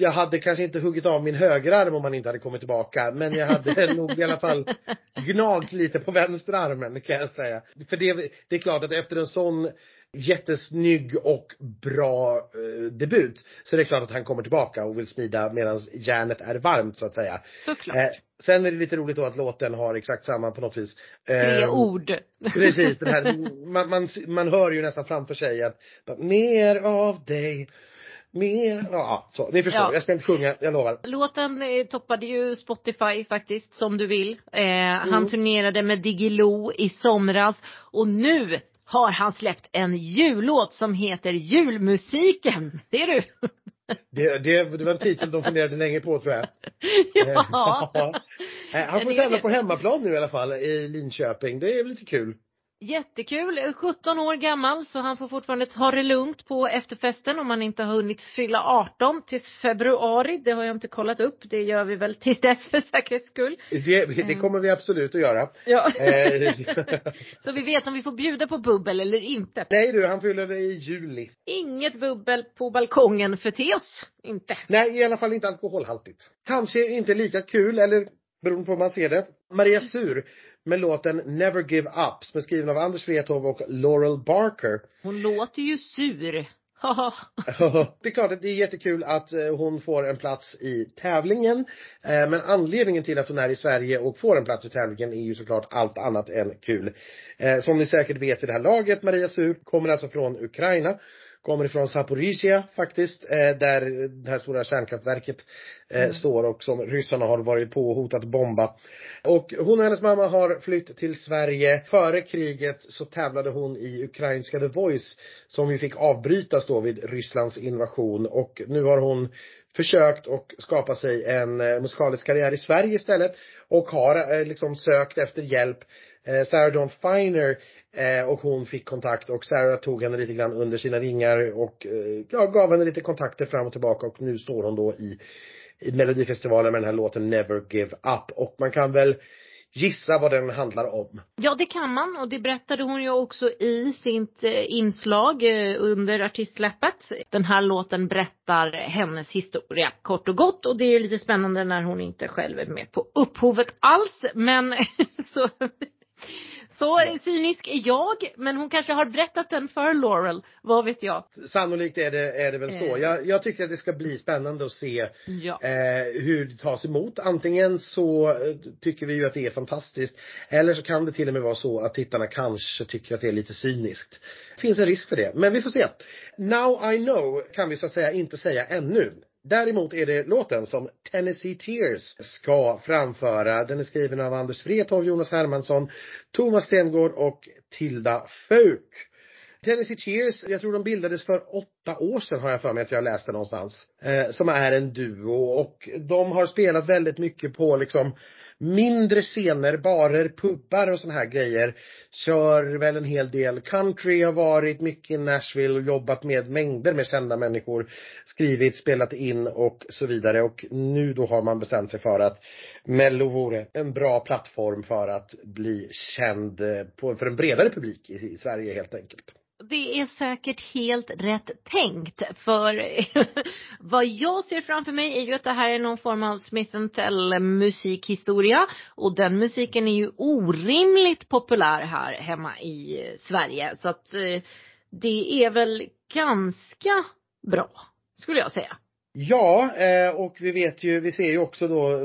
jag hade kanske inte huggit av min högerarm om han inte hade kommit tillbaka. Men jag hade nog i alla fall gnagt lite på vänsterarmen kan jag säga. För det, det är klart att efter en sån jättesnygg och bra eh, debut så är det klart att han kommer tillbaka och vill smida medan järnet är varmt så att säga. Såklart. Eh, sen är det lite roligt då att låten har exakt samma på något vis. Tre eh, ord. Precis, den här, man, man, man hör ju nästan framför sig att mer av dig mer, ja så, ni förstår. Ja. Jag ska inte sjunga, jag lovar. Låten eh, toppade ju Spotify faktiskt, som du vill. Eh, mm. Han turnerade med Diggiloo i somras och nu har han släppt en jullåt som heter Julmusiken. Det är du. Det, det, det var en titel de funderade länge på tror jag. ja. Eh, han får tävla på hemmaplan nu i alla fall i Linköping. Det är lite kul. Jättekul. 17 år gammal så han får fortfarande ta det lugnt på efterfesten om han inte har hunnit fylla 18 till februari. Det har jag inte kollat upp. Det gör vi väl till dess för säkerhets skull. Det, det kommer vi absolut att göra. Ja. Eh, så vi vet om vi får bjuda på bubbel eller inte. Nej du, han fyller i juli. Inget bubbel på balkongen för Teos. Inte. Nej, i alla fall inte alkoholhaltigt. Kanske inte lika kul eller beroende på hur man ser det. Maria Sur med låten Never Give Up som är skriven av Anders Wrethov och Laurel Barker. Hon låter ju sur. det är klart att det är jättekul att eh, hon får en plats i tävlingen. Eh, men anledningen till att hon är i Sverige och får en plats i tävlingen är ju såklart allt annat än kul. Eh, som ni säkert vet i det här laget, Maria Sur kommer alltså från Ukraina kommer ifrån Zaporizjzja faktiskt, eh, där det här stora kärnkraftverket eh, mm. står och som ryssarna har varit på och hotat bomba. Och hon och hennes mamma har flytt till Sverige. Före kriget så tävlade hon i ukrainska The Voice som ju fick avbrytas då vid Rysslands invasion och nu har hon försökt och skapa sig en eh, musikalisk karriär i Sverige istället och har liksom sökt efter hjälp. Sarah Dawn Finer Eh, och hon fick kontakt och Sarah tog henne lite grann under sina vingar och eh, ja, gav henne lite kontakter fram och tillbaka och nu står hon då i, i Melodifestivalen med den här låten Never Give Up och man kan väl gissa vad den handlar om. Ja det kan man och det berättade hon ju också i sitt eh, inslag eh, under artistsläppet. Den här låten berättar hennes historia kort och gott och det är ju lite spännande när hon inte själv är med på upphovet alls men så så cynisk är jag, men hon kanske har berättat den för Laurel. Vad vet jag? Sannolikt är det, är det väl så. Eh. Jag, jag tycker att det ska bli spännande att se ja. eh, hur det tas emot. Antingen så eh, tycker vi ju att det är fantastiskt. Eller så kan det till och med vara så att tittarna kanske tycker att det är lite cyniskt. Det finns en risk för det. Men vi får se. Now I know kan vi så att säga inte säga ännu. Däremot är det låten som Tennessee Tears ska framföra. Den är skriven av Anders Wrethov, Jonas Hermansson, Thomas Stengård och Tilda Fuk. Tennessee Tears, jag tror de bildades för åtta år sedan har jag för mig att jag läste någonstans. Eh, som är en duo och de har spelat väldigt mycket på liksom mindre scener, barer, pubbar och såna här grejer. Kör väl en hel del country, har varit mycket i Nashville och jobbat med mängder med kända människor. Skrivit, spelat in och så vidare och nu då har man bestämt sig för att Mello vore en bra plattform för att bli känd eh, på, för en bredare publik i, i Sverige helt enkelt. Det är säkert helt rätt tänkt för vad jag ser framför mig är ju att det här är någon form av Smith Tell musikhistoria och den musiken är ju orimligt populär här hemma i Sverige så att eh, det är väl ganska bra skulle jag säga. Ja, eh, och vi vet ju, vi ser ju också då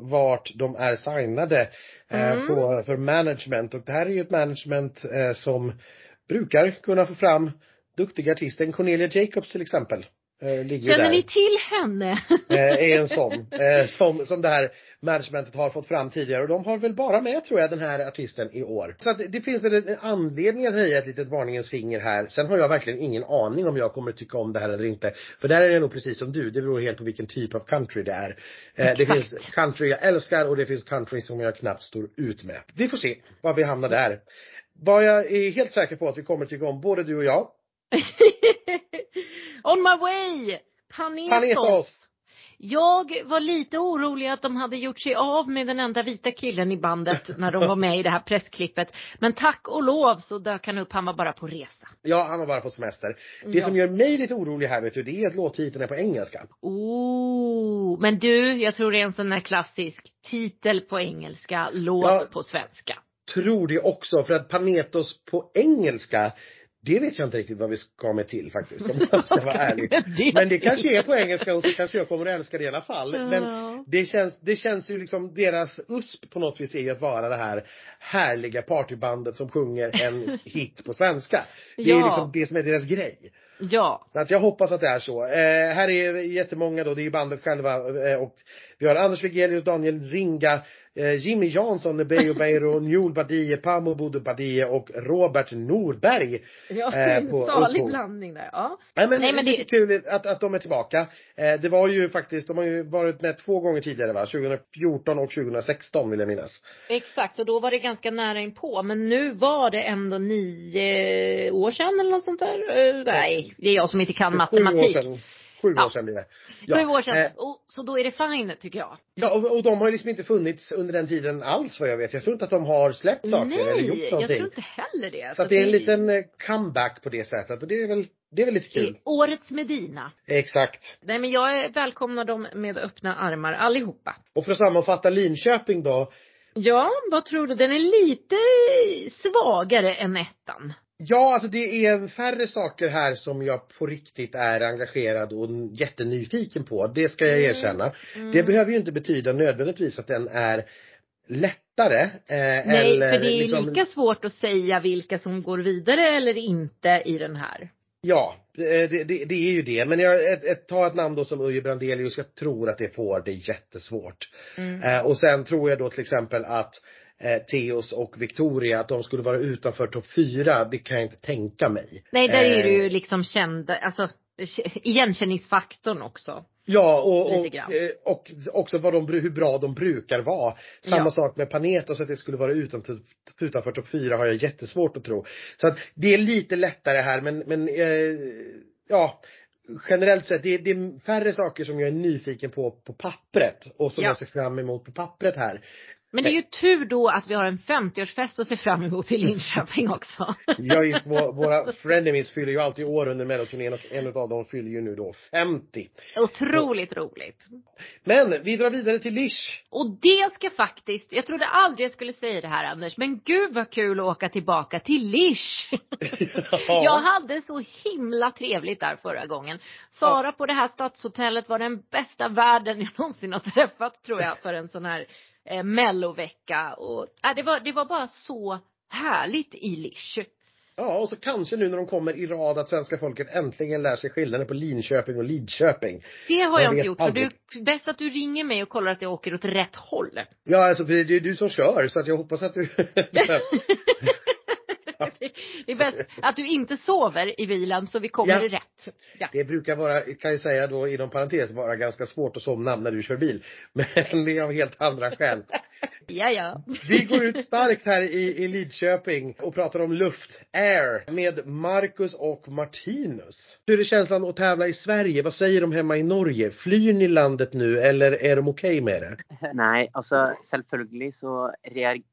vart de är signade eh, mm. på, för management och det här är ju ett management som brukar kunna få fram duktiga artister. Cornelia Jacobs till exempel. Eh, Känner ni till henne? Eh, är en sån. Eh, som, som det här managementet har fått fram tidigare och de har väl bara med tror jag den här artisten i år. Så att det finns väl en anledning att höja ett litet varningens finger här. Sen har jag verkligen ingen aning om jag kommer tycka om det här eller inte. För där är det nog precis som du, det beror helt på vilken typ av country det är. Eh, det finns country jag älskar och det finns country som jag knappt står ut med. Vi får se var vi hamnar där. Vad jag är helt säker på att vi kommer tycka om, både du och jag. On my way! Panetos. Panetos. Jag var lite orolig att de hade gjort sig av med den enda vita killen i bandet när de var med i det här pressklippet. Men tack och lov så dök han upp, han var bara på resa. Ja, han var bara på semester. Det ja. som gör mig lite orolig här vet du, det är att låttiteln är på engelska. Oh, men du, jag tror det är en sån där klassisk titel på engelska, låt ja, på svenska. Tror det också, för att Panetos på engelska det vet jag inte riktigt vad vi ska med till faktiskt, om jag ska vara ärlig. Men det kanske är på engelska och så kanske jag kommer att älska det i alla fall. Men det känns, det känns ju liksom, deras USP på något vis är att vara det här härliga partybandet som sjunger en hit på svenska. Det är ja. liksom det som är deras grej. Ja. Så att jag hoppas att det är så. Eh, här är jättemånga då, det är ju bandet själva eh, och vi har Anders Wigelius, Daniel Ringa, Jimmy Jansson, Bejo Beiro, Njol Badie, Pamo Bodo Badie och Robert Norberg. Ja, eh, en salig blandning där. Ja. Nej men, Nej, men det är kul att, att de är tillbaka. Eh, det var ju faktiskt, de har ju varit med två gånger tidigare va? 2014 och 2016 vill jag minnas. Exakt, så då var det ganska nära inpå. Men nu var det ändå nio år sedan eller något sånt där. nej, det är jag som inte kan matematik. Sju ja. år sedan blir det. Ja. Sju år sedan. Eh, och, så då är det fine tycker jag. Ja och, och de har ju liksom inte funnits under den tiden alls vad jag vet. Jag tror inte att de har släppt saker Nej, eller gjort någonting. jag tror inte heller det. Så, så att det är en liten eh, comeback på det sättet och det är väl det är väl lite kul. Årets Medina. Exakt. Nej men jag välkomnar dem med öppna armar allihopa. Och för att sammanfatta Linköping då. Ja, vad tror du? Den är lite svagare än ettan. Ja, alltså det är färre saker här som jag på riktigt är engagerad och jättenyfiken på. Det ska jag mm. erkänna. Mm. Det behöver ju inte betyda nödvändigtvis att den är lättare. Eh, Nej, eller för det är liksom... lika svårt att säga vilka som går vidare eller inte i den här. Ja, det, det, det är ju det. Men jag ett, ett, ta ett namn då som Uje Brandelius. Jag tror att det får det jättesvårt. Mm. Eh, och sen tror jag då till exempel att eh, Theos och Victoria, att de skulle vara utanför topp fyra, det kan jag inte tänka mig. Nej, där är eh, liksom kända, alltså igenkänningsfaktorn också. Ja, och, och, eh, och också vad de, hur bra de brukar vara. Samma ja. sak med Panetos, att det skulle vara utanför, utanför topp fyra har jag jättesvårt att tro. Så att det är lite lättare här men, men eh, ja, generellt sett, det är, det är färre saker som jag är nyfiken på på pappret och som ja. jag ser fram emot på pappret här. Men det är ju tur då att vi har en 50-årsfest att se fram emot i Linköping också. ja, just, våra frenemies fyller ju alltid år under melloturnén och en av dem fyller ju nu då 50. Otroligt och, roligt. Men vi drar vidare till Lish. Och det ska faktiskt, jag trodde aldrig jag skulle säga det här Anders, men gud vad kul att åka tillbaka till Lish. ja. Jag hade så himla trevligt där förra gången. Sara ja. på det här stadshotellet var den bästa världen jag någonsin har träffat tror jag för en sån här eh, mellovecka och äh, det, var, det var bara så härligt i Lisch. Ja, och så kanske nu när de kommer i rad att svenska folket äntligen lär sig skillnaden på Linköping och Lidköping. Det har jag, jag inte gjort, aldrig. så du, bäst att du ringer mig och kollar att jag åker åt rätt håll. Ja, alltså det är du som kör, så att jag hoppas att du det är bäst att du inte sover i bilen så vi kommer ja. rätt. Ja. Det brukar vara, kan jag säga då inom parentes, vara ganska svårt att somna när du kör bil. Men det är av helt andra skäl. ja, ja. Vi går ut starkt här i, i Lidköping och pratar om luft, air, med Marcus och Martinus. Hur är känslan att tävla i Sverige? Vad säger de hemma i Norge? Flyr ni landet nu eller är de okej okay med det? Nej, alltså självklart så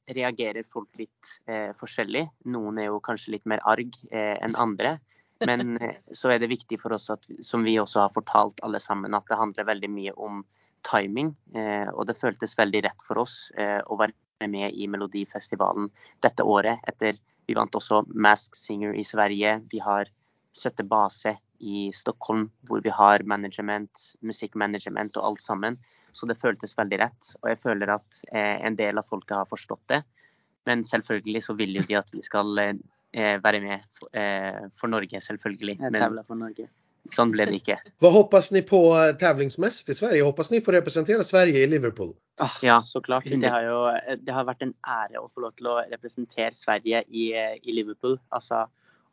reagerar folk lite eh, forskjellig. Noen er jo kanskje litt mer arg eh, enn andre. Men eh, så er det viktig for oss, at, som vi også har fortalt alle sammen, at det handler veldig mye om timing. Eh, og det føltes veldig rett for oss eh, å være med i Melodifestivalen dette året. Etter vi vant også Mask Singer i Sverige. Vi har Søtte Base i Stockholm, hvor vi har management, musikkmanagement og alt sammen. Så det føltes veldig rett. Og jeg føler at eh, en del av folket har forstått det. Men selvfølgelig så vil jo de at vi skal eh, være med for, eh, Norge, selvfølgelig. Men, for Norge. Sån blev det inte. Vad hoppas ni på tävlingsmässigt i Sverige? Hoppas ni får representera Sverige i Liverpool? Ja, såklart. Det har ju det har varit en ära att få lov till att representera Sverige i, i Liverpool. Alltså,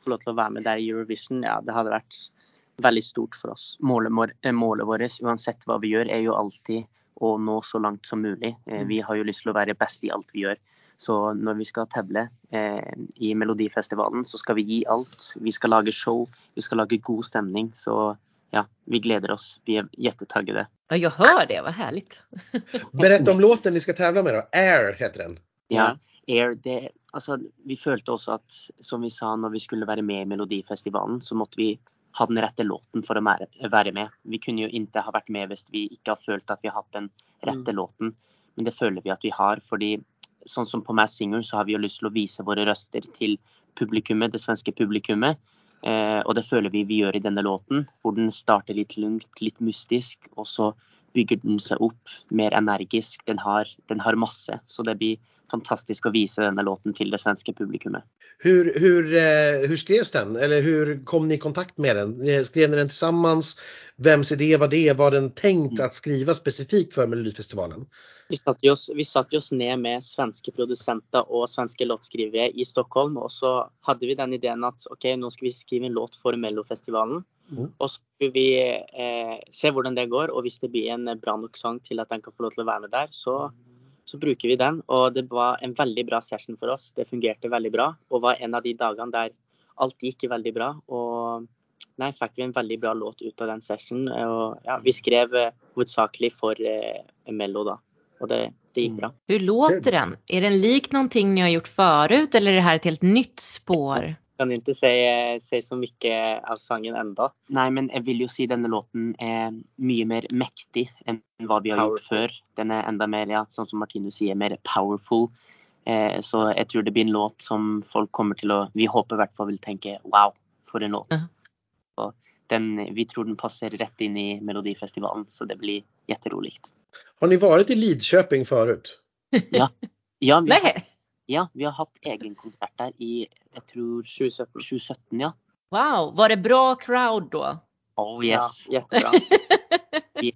få lov till att vara med där i Eurovision, ja, det hade varit väldigt stort för oss. Målet, eh, målet vårt, oavsett vad vi gör, är ju alltid att nå så långt som möjligt. Eh, mm. Vi har ju lust att vara bäst i allt vi gör. Så när vi ska tävla eh, i Melodifestivalen så ska vi ge allt. Vi ska laga show, vi ska laga god stämning. Så ja, vi gläder oss. Vi är jättetaggade. Ja, jag hör det. Vad härligt. Berätta om låten ni ska tävla med då. Air heter den. Ja, Air. Det, alltså, vi följde också att, som vi sa, när vi skulle vara med i Melodifestivalen så måste vi ha den rätta låten för att vara med. Vi kunde ju inte ha varit med om vi inte har följt att vi har haft den rätta mm. låten. Men det följer vi att vi har, för sånn som på Mass Singer så har vi ju lust att visa våra röster till publikummet, det svenska publikummet. Eh, och det føler vi vi gör i denna låten, hvor den startar lite lugnt, lite mystisk, och så bygger den sig upp mer energisk. Den har, den har masse. Så det blir fantastiskt att visa denna låten till det svenska publikummet. Hur, hur, eh, hur skrevs den? Eller hur kom ni i kontakt med den? Skrev ni den tillsammans? Vems idé var det? Var den tänkt mm. att skriva specifikt för Melodifestivalen? Vi satte oss, vi satte oss ned med svenska producenter och svenska låtskrivare i Stockholm och så hade vi den idén att okej, okay, nu ska vi skriva en låt för Mellofestivalen. Mm. Och så ska vi eh, se hur det går och om det blir en bra nog sång till att den kan få lov att vara med där så, så brukar vi den. Och det var en väldigt bra session för oss. Det fungerade väldigt bra och var en av de dagarna där allt gick väldigt bra. Och nej, fick vi en väldigt bra låt ut av den sessionen. Och, ja, vi skrev eh, huvudsakligen för eh, Mello då och det, det gick mm. bra. Hur låter den? Är den lik någonting ni har gjort förut eller är det här ett helt nytt spår? Jag kan inte säga, säga så mycket av sången ändå. Nej, men jag vill ju säga att den låten är mycket mer mäktig än vad vi har powerful. gjort förr. Den är ända mer, ja, som Martinus säger, mer powerful. Eh, så jag tror det blir en låt som folk kommer till att, vi hoppas i alla fall vill tänka wow, för en låt. -huh. den, vi tror den passar rätt in i Melodifestivalen så det blir jätteroligt. Har ni varit i Lidköping förut? Ja. Ja, vi, har, ja, vi har haft egen konsert där i, jag tror 2017, 2017 ja. Wow, var det bra crowd då? Oh yes, ja, jättebra. vi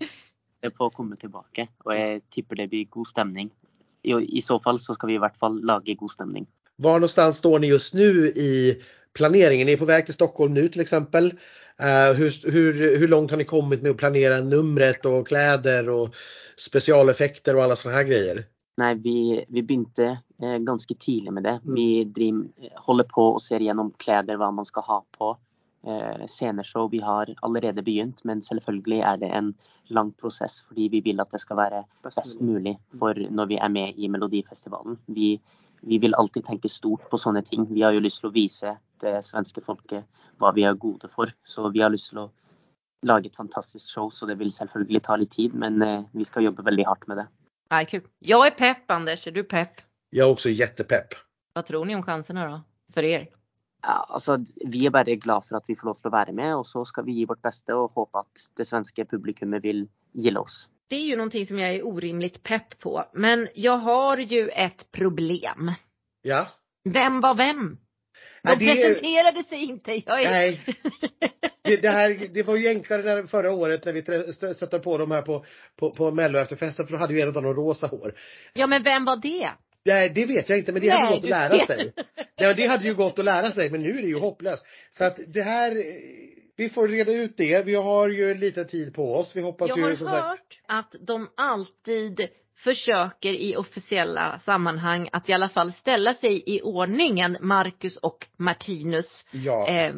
är på att komma tillbaka och jag tippar det blir god stämning. I, I så fall så ska vi i vart fall laga god stämning. Var någonstans står ni just nu i planeringen? Ni är på väg till Stockholm nu till exempel. Uh, hur, hur, hur långt har ni kommit med att planera numret och kläder och specialeffekter och alla sådana här grejer? Nej, vi, vi började eh, ganska tidigt med det. Mm. Vi driv, håller på och ser igenom kläder, vad man ska ha på. Eh, sceneshow vi har allerede begynt, men självklart är det en lång process för vi vill att det ska vara bäst möjligt för när vi är med i Melodifestivalen. Vi, vi vill alltid tänka stort på sådana ting. Vi har ju lust att visa det svenska folket vad vi är goda för. Så vi har lust att laga ett fantastiskt show så det vill självklart ta lite tid men eh, vi ska jobba väldigt hårt med det. Ja, kul. Jag är pepp Anders, är du pepp? Jag är också jättepepp. Vad tror ni om chanserna då? För er? Ja, alltså, vi är bara glada för att vi får lov att vara med och så ska vi ge vårt bästa och hoppas att det svenska publikummet vill gilla oss. Det är ju någonting som jag är orimligt pepp på. Men jag har ju ett problem. Ja. Vem var vem? De ja, det... presenterade sig inte. Jag är... Nej. Det, det, här, det var ju enklare där förra året när vi stötte på dem här på, på, på mello efterfesten för då hade ju en av dem rosa hår. Ja men vem var det? Nej, det vet jag inte men det Nej, hade gått att lära sig. Ja, det hade ju gått att lära sig men nu är det ju hopplöst. Så att det här, vi får reda ut det. Vi har ju lite tid på oss. Vi hoppas jag ju som sagt. Jag har hört att de alltid försöker i officiella sammanhang att i alla fall ställa sig i ordningen Marcus och Martinus. Ja. Eh,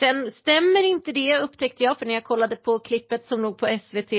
sen stämmer inte det upptäckte jag för när jag kollade på klippet som låg på SVT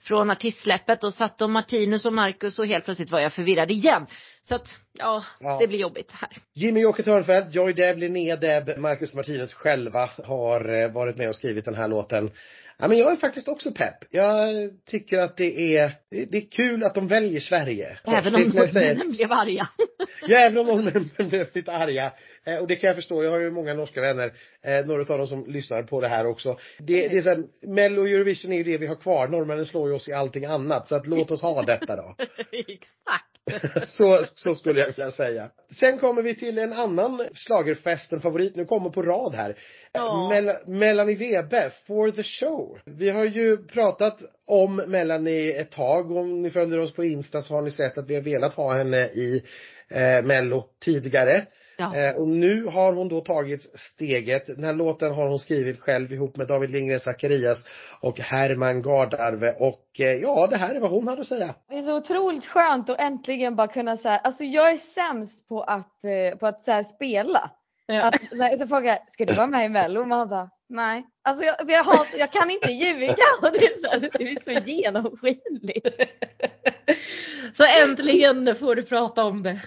från artistsläppet och satt de Martinus och Marcus och helt plötsligt var jag förvirrad igen. Så att, ja, ja. det blir jobbigt här. Jimmy Åke Törnfeldt, Joy Deb, Linnea Deb, Marcus Martinus själva har eh, varit med och skrivit den här låten. Ja, men jag är faktiskt också pepp. Jag tycker att det är, det är kul att de väljer Sverige. Även om norrmännen blev arga. ja, även om norrmännen blev lite arga. Eh, och det kan jag förstå. Jag har ju många norska vänner. Eh, några av dem som lyssnar på det här också. Det, det är så här, Mello och Eurovision är ju det vi har kvar. Norrmännen slår ju oss i allting annat. Så att låt oss ha detta då. Exakt. så, så skulle jag vilja säga. Sen kommer vi till en annan slagerfest, en favorit, nu kommer på rad här. Ja. Mel Melanie Webe, For the Show. Vi har ju pratat om Melanie ett tag. Om ni följer oss på Insta så har ni sett att vi har velat ha henne i eh, Mello tidigare. Ja. Eh, och nu har hon då tagit steget. Den här låten har hon skrivit själv ihop med David Lindgren Zacharias och Herman Gardarve och eh, ja, det här är vad hon hade att säga. Det är så otroligt skönt att äntligen bara kunna säga, alltså jag är sämst på att, eh, på att så här, spela. Ja. Att, så frågar jag, ska du vara med i Mello? Och man bara, nej. Alltså jag, jag, har, jag kan inte ljuga och det är så, det är så genomskinligt. Så äntligen får du prata om det.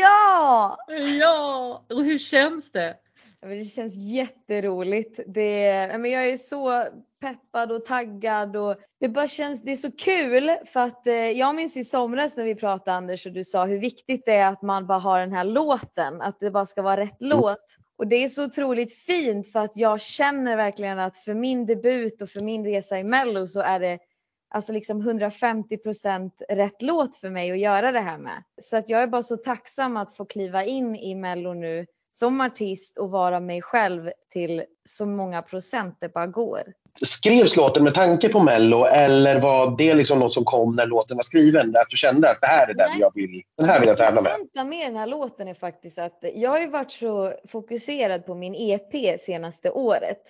Ja! Ja! Och hur känns det? Det känns jätteroligt. Det, men jag är så peppad och taggad och det bara känns, det är så kul för att eh, jag minns i somras när vi pratade Anders och du sa hur viktigt det är att man bara har den här låten, att det bara ska vara rätt mm. låt. Och det är så otroligt fint för att jag känner verkligen att för min debut och för min resa i Mello så är det alltså liksom 150% rätt låt för mig att göra det här med. Så att jag är bara så tacksam att få kliva in i Mello nu som artist och vara mig själv till så många procent det bara går. Skrevs låten med tanke på Mello eller var det liksom något som kom när låten var skriven? Att du kände att det här är den jag vill, den här vill jag tävla med? Det intressanta med den här låten är faktiskt att jag har ju varit så fokuserad på min EP senaste året.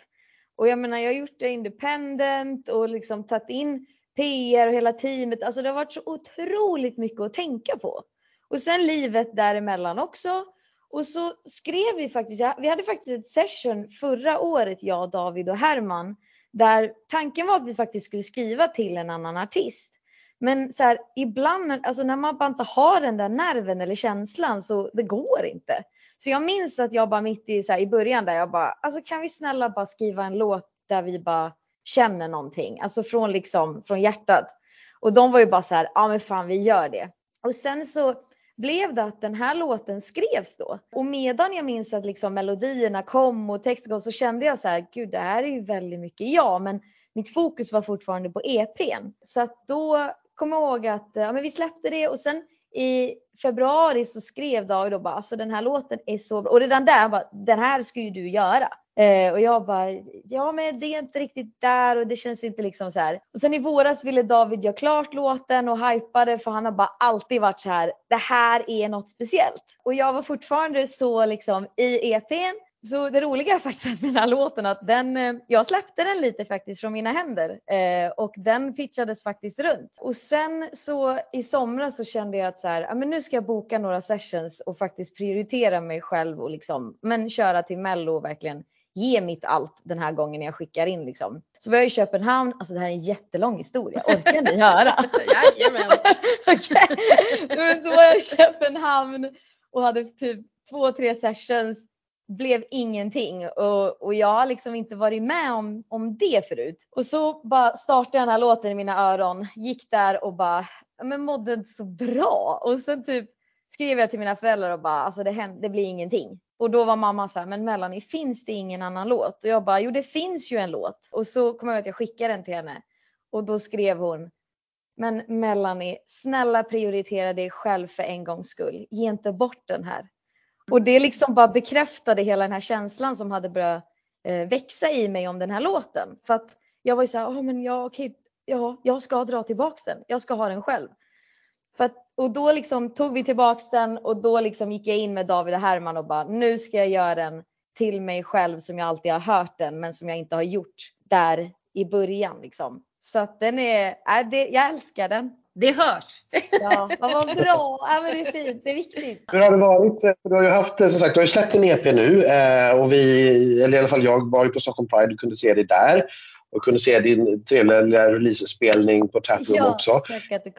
Och jag menar jag har gjort det independent och liksom tagit in PR och hela teamet. Alltså det har varit så otroligt mycket att tänka på. Och sen livet däremellan också. Och så skrev vi faktiskt, vi hade faktiskt ett session förra året, jag, David och Herman, där tanken var att vi faktiskt skulle skriva till en annan artist. Men så här, ibland, alltså när man bara inte har den där nerven eller känslan så det går inte. Så jag minns att jag bara mitt i, så här, i början där jag bara, alltså kan vi snälla bara skriva en låt där vi bara känner någonting, alltså från liksom från hjärtat. Och de var ju bara så här, ja men fan vi gör det. Och sen så blev det att den här låten skrevs då. Och medan jag minns att liksom melodierna kom och texten kom så kände jag så här, gud det här är ju väldigt mycket jag, men mitt fokus var fortfarande på EPn. Så att då kom jag ihåg att ja, men vi släppte det och sen i februari så skrev David då bara, alltså den här låten är så bra. Och redan där, bara, den här ska ju du göra. Eh, och jag bara, ja men det är inte riktigt där och det känns inte liksom så här. Och sen i våras ville David göra klart låten och hypade för han har bara alltid varit så här, det här är något speciellt. Och jag var fortfarande så liksom i EPn så det roliga är faktiskt med den här låten att den, eh, jag släppte den lite faktiskt från mina händer eh, och den pitchades faktiskt runt. Och sen så i somras så kände jag att så här, ja, men nu ska jag boka några sessions och faktiskt prioritera mig själv och liksom, men köra till mello och verkligen ge mitt allt den här gången jag skickar in liksom. Så var jag i Köpenhamn, alltså det här är en jättelång historia, orkar ni höra? Jajamän! okay. Så var jag i Köpenhamn och hade typ två, tre sessions blev ingenting och, och jag har liksom inte varit med om, om det förut. Och så bara startade jag den här låten i mina öron, gick där och bara, men mådde inte så bra. Och sen typ skrev jag till mina föräldrar och bara, alltså det, händer, det blir ingenting. Och då var mamma så här, men Melanie finns det ingen annan låt? Och jag bara, jo det finns ju en låt. Och så kom jag ihåg att jag skickade den till henne. Och då skrev hon, men Melanie, snälla prioritera dig själv för en gångs skull. Ge inte bort den här. Och det liksom bara bekräftade hela den här känslan som hade börjat eh, växa i mig om den här låten. För att jag var ju så här, oh, men jag, okay, ja, jag ska dra tillbaks den. Jag ska ha den själv. För att, och då liksom tog vi tillbaks den och då liksom gick jag in med David och Herman och bara, nu ska jag göra den till mig själv som jag alltid har hört den, men som jag inte har gjort där i början liksom. Så att den är, är det, jag älskar den. Det hörs. Ja, vad bra. Ja, men det är fint. Det är viktigt. Hur har det varit? Du har ju haft, som sagt, du har ju släppt en EP nu eh, och vi, eller i alla fall jag, var ju på Stockholm Pride och kunde se dig där. Och kunde se din trevliga releasespelning på Taproom ja, också.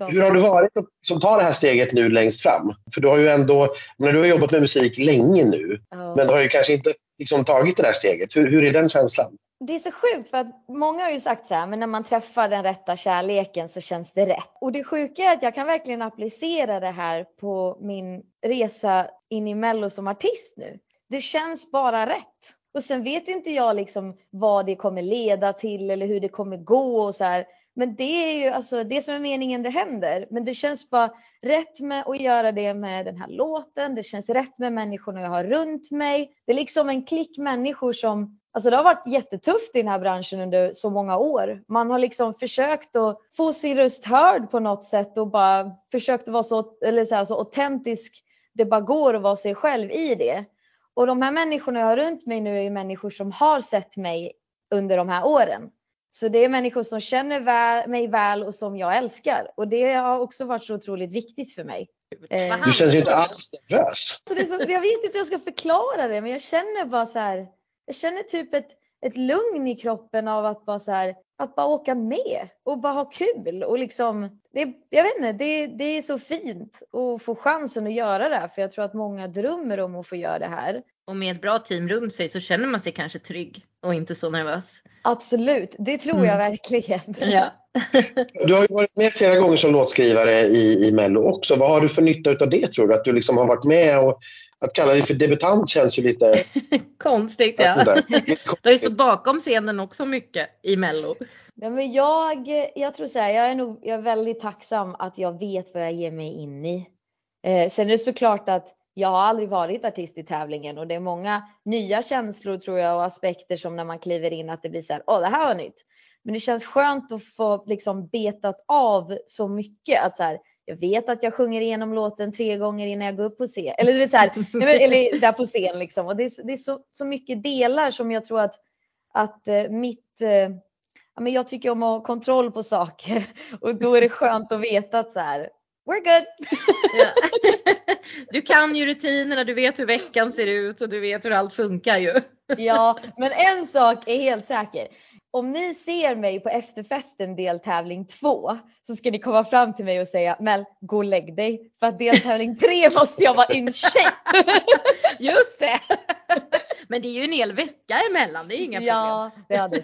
Hur har det varit att ta det här steget nu längst fram? För du har ju ändå, men du har jobbat med musik länge nu, oh. men du har ju kanske inte liksom tagit det där steget. Hur, hur är den känslan? det är så sjukt för att många har ju sagt så här, men när man träffar den rätta kärleken så känns det rätt. Och det sjuka är att jag kan verkligen applicera det här på min resa in i Mello som artist nu. Det känns bara rätt. Och sen vet inte jag liksom vad det kommer leda till eller hur det kommer gå och så här. Men det är ju alltså det som är meningen det händer. Men det känns bara rätt med att göra det med den här låten. Det känns rätt med människorna jag har runt mig. Det är liksom en klick människor som Alltså det har varit jättetufft i den här branschen under så många år. Man har liksom försökt att få sin röst hörd på något sätt och bara försökt att vara så, eller så, här, så autentisk det bara går att vara sig själv i det. Och de här människorna jag har runt mig nu är ju människor som har sett mig under de här åren. Så det är människor som känner väl, mig väl och som jag älskar. Och det har också varit så otroligt viktigt för mig. Eh, du känns ju inte alls nervös. Så så, jag vet inte hur jag ska förklara det, men jag känner bara så här. Jag känner typ ett, ett lugn i kroppen av att bara så här, att bara åka med och bara ha kul och liksom, det, jag vet inte, det, det är så fint att få chansen att göra det för jag tror att många drömmer om att få göra det här. Och med ett bra team runt sig så känner man sig kanske trygg och inte så nervös. Absolut, det tror mm. jag verkligen. Ja. du har ju varit med flera gånger som låtskrivare i, i Mello också. Vad har du för nytta av det tror du? Att du liksom har varit med och att kalla dig för debutant känns ju lite konstigt. Ja. Du har ju stått bakom scenen också mycket i Mello. Nej, men jag, jag tror så här, jag är nog jag är väldigt tacksam att jag vet vad jag ger mig in i. Eh, sen är det såklart att jag har aldrig varit artist i tävlingen och det är många nya känslor tror jag och aspekter som när man kliver in att det blir så här, åh det här var nytt. Men det känns skönt att få liksom betat av så mycket att så här, jag vet att jag sjunger igenom låten tre gånger innan jag går upp på scen. Eller, det så här, eller där på scen liksom. Och det är, det är så, så mycket delar som jag tror att, att eh, mitt eh, ja, men jag tycker om att ha kontroll på saker och då är det skönt att veta att så här, we're good. Ja. Du kan ju rutinerna, du vet hur veckan ser ut och du vet hur allt funkar ju. Ja, men en sak är helt säker om ni ser mig på efterfesten deltävling två så ska ni komma fram till mig och säga Mel, gå och lägg dig för att deltävling tre måste jag vara in shape. Just det. Men det är ju en hel vecka emellan, det är inga problem. Ja, det hade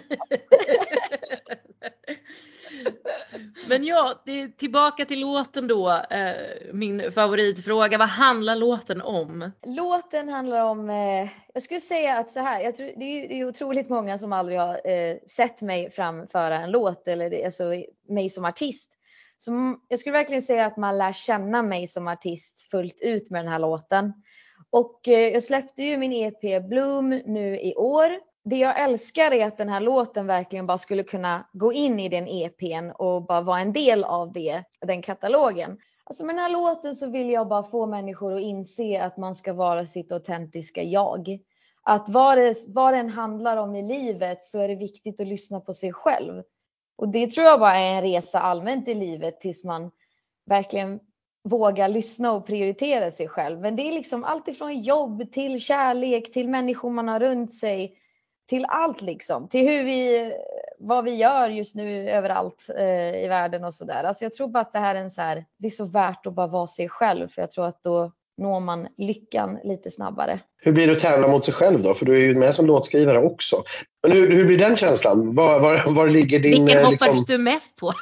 Men ja, tillbaka till låten då. Eh, min favoritfråga. Vad handlar låten om? Låten handlar om, eh, jag skulle säga att så här, jag tror, det, är, det är otroligt många som aldrig har eh, sett mig framföra en låt eller det, alltså mig som artist. Så jag skulle verkligen säga att man lär känna mig som artist fullt ut med den här låten. Och jag släppte ju min EP Bloom nu i år det jag älskar är att den här låten verkligen bara skulle kunna gå in i den EPn och bara vara en del av det, den katalogen. Alltså med den här låten så vill jag bara få människor att inse att man ska vara sitt autentiska jag. Att vad det, vad det än handlar om i livet så är det viktigt att lyssna på sig själv. Och det tror jag bara är en resa allmänt i livet tills man verkligen vågar lyssna och prioritera sig själv. Men det är liksom allt ifrån jobb till kärlek till människor man har runt sig till allt liksom. Till hur vi, vad vi gör just nu överallt eh, i världen och sådär. Alltså jag tror bara att det här är en så här, det är så värt att bara vara sig själv för jag tror att då når man lyckan lite snabbare. Hur blir det att tävla mot sig själv då? För du är ju med som låtskrivare också. Men hur, hur blir den känslan? Var, var, var ligger din... Vilken hoppas liksom... du mest på?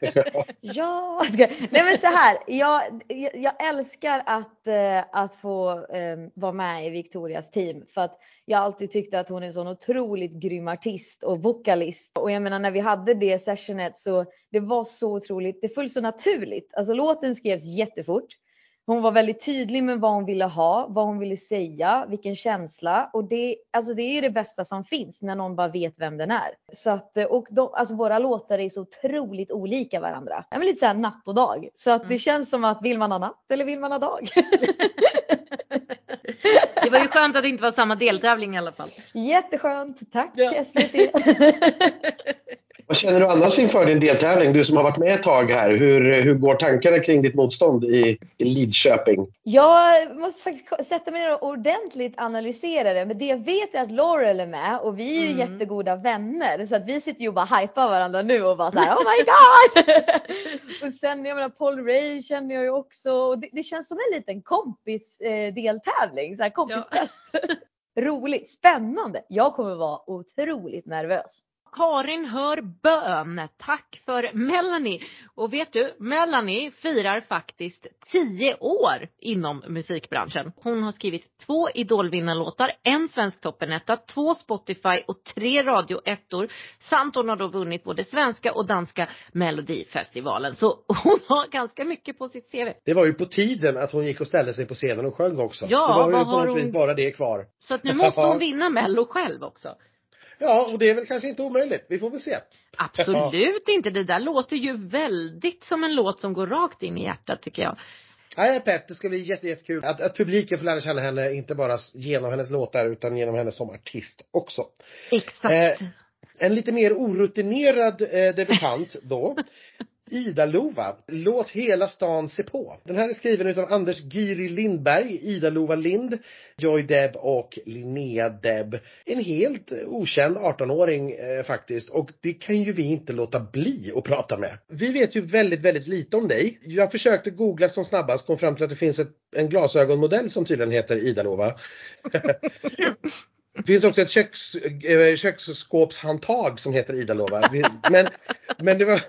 ja, nej men så här. Jag, jag älskar att, eh, att få um, vara med i Victorias team för att jag alltid tyckte att hon är en sån otroligt grym artist och vokalist. Och jag menar när vi hade det sessionet så det var så otroligt, det föll så naturligt. Alltså låten skrevs jättefort. Hon var väldigt tydlig med vad hon ville ha, vad hon ville säga, vilken känsla och det, alltså det är det bästa som finns när någon bara vet vem den är. Så att, och de, alltså våra låtar är så otroligt olika varandra. Ja, men lite såhär natt och dag. Så att det mm. känns som att vill man ha natt eller vill man ha dag? Det var ju skönt att det inte var samma deltävling i alla fall. Jätteskönt, tack ja. SVT. Vad känner du annars inför din deltävling? Du som har varit med ett tag här. Hur, hur går tankarna kring ditt motstånd i, i Lidköping? Jag måste faktiskt sätta mig ner och ordentligt analysera det. Men det jag vet är att Laurel är med och vi är ju mm. jättegoda vänner. Så att vi sitter ju och bara hypar varandra nu och bara så här, oh my god! och sen jag menar Paul Ray känner jag ju också. Och det, det känns som en liten kompis eh, deltävling, så här kompisfest. Ja. Roligt, spännande. Jag kommer vara otroligt nervös. Karin hör bön. Tack för Melanie. Och vet du, Melanie firar faktiskt tio år inom musikbranschen. Hon har skrivit två idolvinnarlåtar, en svensk toppenetta, två Spotify och tre radioettor. Samt hon har då vunnit både svenska och danska melodifestivalen. Så hon har ganska mycket på sitt CV. Det var ju på tiden att hon gick och ställde sig på scenen och sjöng också. Ja, det var ju på något hon- vis bara det kvar. Så att nu måste hon vinna mello själv också. Ja, och det är väl kanske inte omöjligt. Vi får väl se. Absolut inte. Det där låter ju väldigt som en låt som går rakt in i hjärtat tycker jag. Ja, är pepp. Det ska bli jätte, jättekul att, att publiken får lära känna henne, inte bara genom hennes låtar utan genom henne som artist också. Exakt. Eh, En lite mer orutinerad eh, debutant då. Ida-Lova, Låt hela stan se på. Den här är skriven utav Anders Giri Lindberg, Ida-Lova Lind, Joy Deb och Linnea Deb. En helt okänd 18-åring eh, faktiskt och det kan ju vi inte låta bli att prata med. Vi vet ju väldigt, väldigt lite om dig. Jag försökte googla som snabbast, kom fram till att det finns ett, en glasögonmodell som tydligen heter Ida-Lova. Det finns också ett köks, eh, köksskåpshandtag som heter Ida-Lova. Vi- Men, men det var...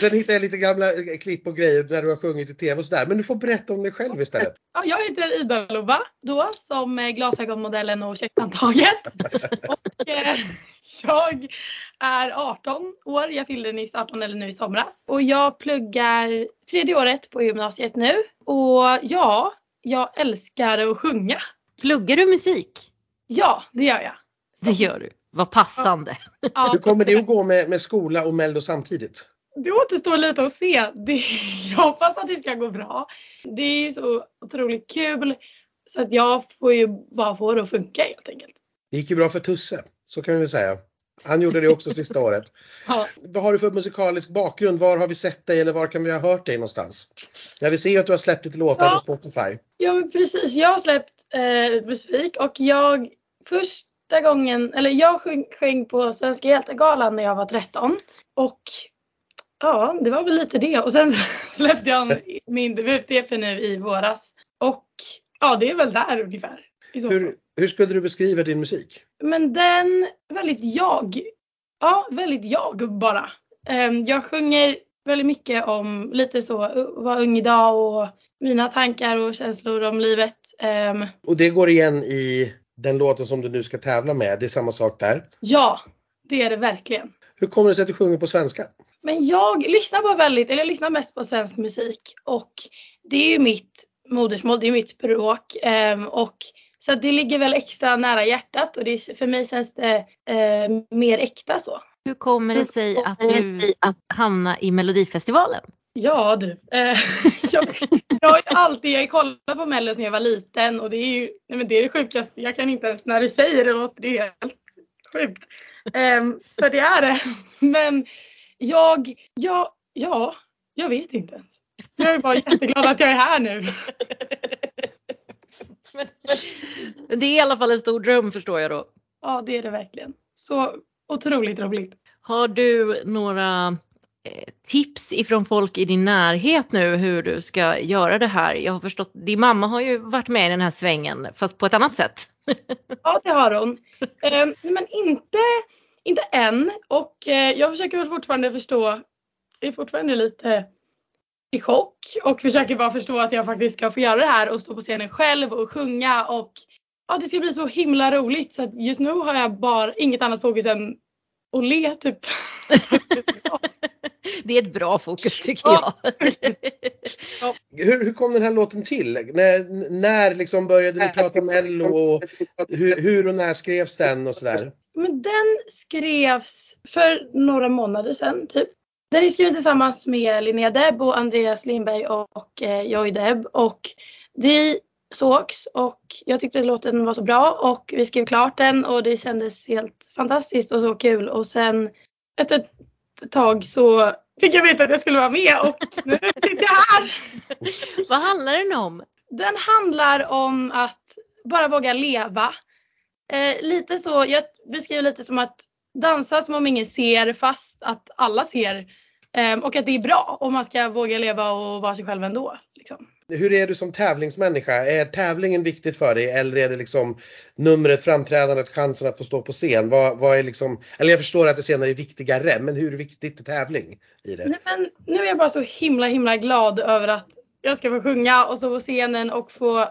Sen hittade jag lite gamla eh, klipp och grejer när du har sjungit i tv och sådär. Men du får berätta om dig själv istället. Ja, jag heter Ida Lova då som eh, glasögonmodellen och kökshandtaget. och eh, jag är 18 år. Jag fyllde nyss 18 eller nu i somras. Och jag pluggar tredje året på gymnasiet nu. Och ja, jag älskar att sjunga. Pluggar du musik? Ja, det gör jag. Det gör du. Vad passande. Ja, Hur kommer det att gå med, med skola och Mello samtidigt? Det återstår lite att se. Det, jag hoppas att det ska gå bra. Det är ju så otroligt kul. Så att jag får ju bara få det att funka helt enkelt. Det gick ju bra för Tusse, så kan vi väl säga. Han gjorde det också sista året. Ja. Vad har du för musikalisk bakgrund? Var har vi sett dig eller var kan vi ha hört dig någonstans? Jag vill se att du har släppt lite låtar Ja. på Spotify. Ja precis, jag har släppt eh, ut musik och jag första gången, eller jag sjöng, sjöng på Svenska hjältegalan när jag var 13 och ja det var väl lite det och sen släppte jag min debut-EP nu i våras och ja det är väl där ungefär. Hur, hur skulle du beskriva din musik? Men den, väldigt jag. Ja, väldigt jag bara. Ehm, Jag sjunger väldigt mycket om lite så, vara ung idag och mina tankar och känslor om livet. Ehm, Och det går igen i den låten som du nu ska tävla med. Det är samma sak där. Ja, det är det verkligen. Hur kommer det sig att du sjunger på svenska? Men jag lyssnar på väldigt, eller jag lyssnar mest på svensk musik och det är ju mitt modersmål, det är mitt språk. ehm, och så det ligger väl extra nära hjärtat och det, är- för mig känns det eh, mer äkta så. Hur kommer det sig att du hamnade i Melodifestivalen? Ja du. Eh, jag, jag har alltid, jag kollat på Mello sedan jag var liten och det är ju nej men det, är det sjukaste. Jag kan inte ens när du säger det låter det helt sjukt. Um, för det är det. Men jag, jag, ja, jag vet inte ens. Jag är bara jätteglad att jag är här nu. Det är i alla fall en stor dröm förstår jag då. Ja det är det verkligen. Så otroligt roligt. Har du några eh, Eh, tips ifrån folk i din närhet nu hur du ska göra det här? Jag har förstått, din mamma har ju varit med i den här svängen fast på ett annat sätt. Ja, det har hon. Ehm, men inte, inte än. Och eh, jag försöker väl fortfarande förstå. Jag är fortfarande lite i chock och försöker bara förstå att jag faktiskt ska få göra det här och stå på scenen själv och sjunga och ja, det ska bli så himla roligt så att just nu har jag bara inget annat fokus än att le typ. Det är ett bra fokus tycker Ja. jag. Hur, hur kom den här låten till? När, när liksom började ni prata om Mello och hur, hur och när skrevs den och sådär? Men den skrevs för några månader sedan typ. Den är skriven tillsammans med Linnea Deb och Andreas Lindberg och eh, Joy Deb. Och vi sågs och jag tyckte låten var så bra och vi skrev klart den och det kändes helt fantastiskt och så kul. Och sen efter ett tag så fick jag veta att jag skulle vara med och nu sitter jag här. Vad handlar den om? Den handlar om att bara våga leva. Eh, lite så, jag beskriver lite som att dansa som om ingen ser fast att alla ser. Eh, och att det är bra och man ska våga leva och vara sig själv ändå. Liksom. Hur är du som tävlingsmänniska? Är tävlingen viktigt för dig eller är det liksom numret, framträdandet, chansen att få stå på scen? Vad, vad är liksom, eller jag förstår att det senare är viktigare, men hur viktigt är tävling i det? Nej, men nu är jag bara så himla himla glad över att jag ska få sjunga och stå på scenen och få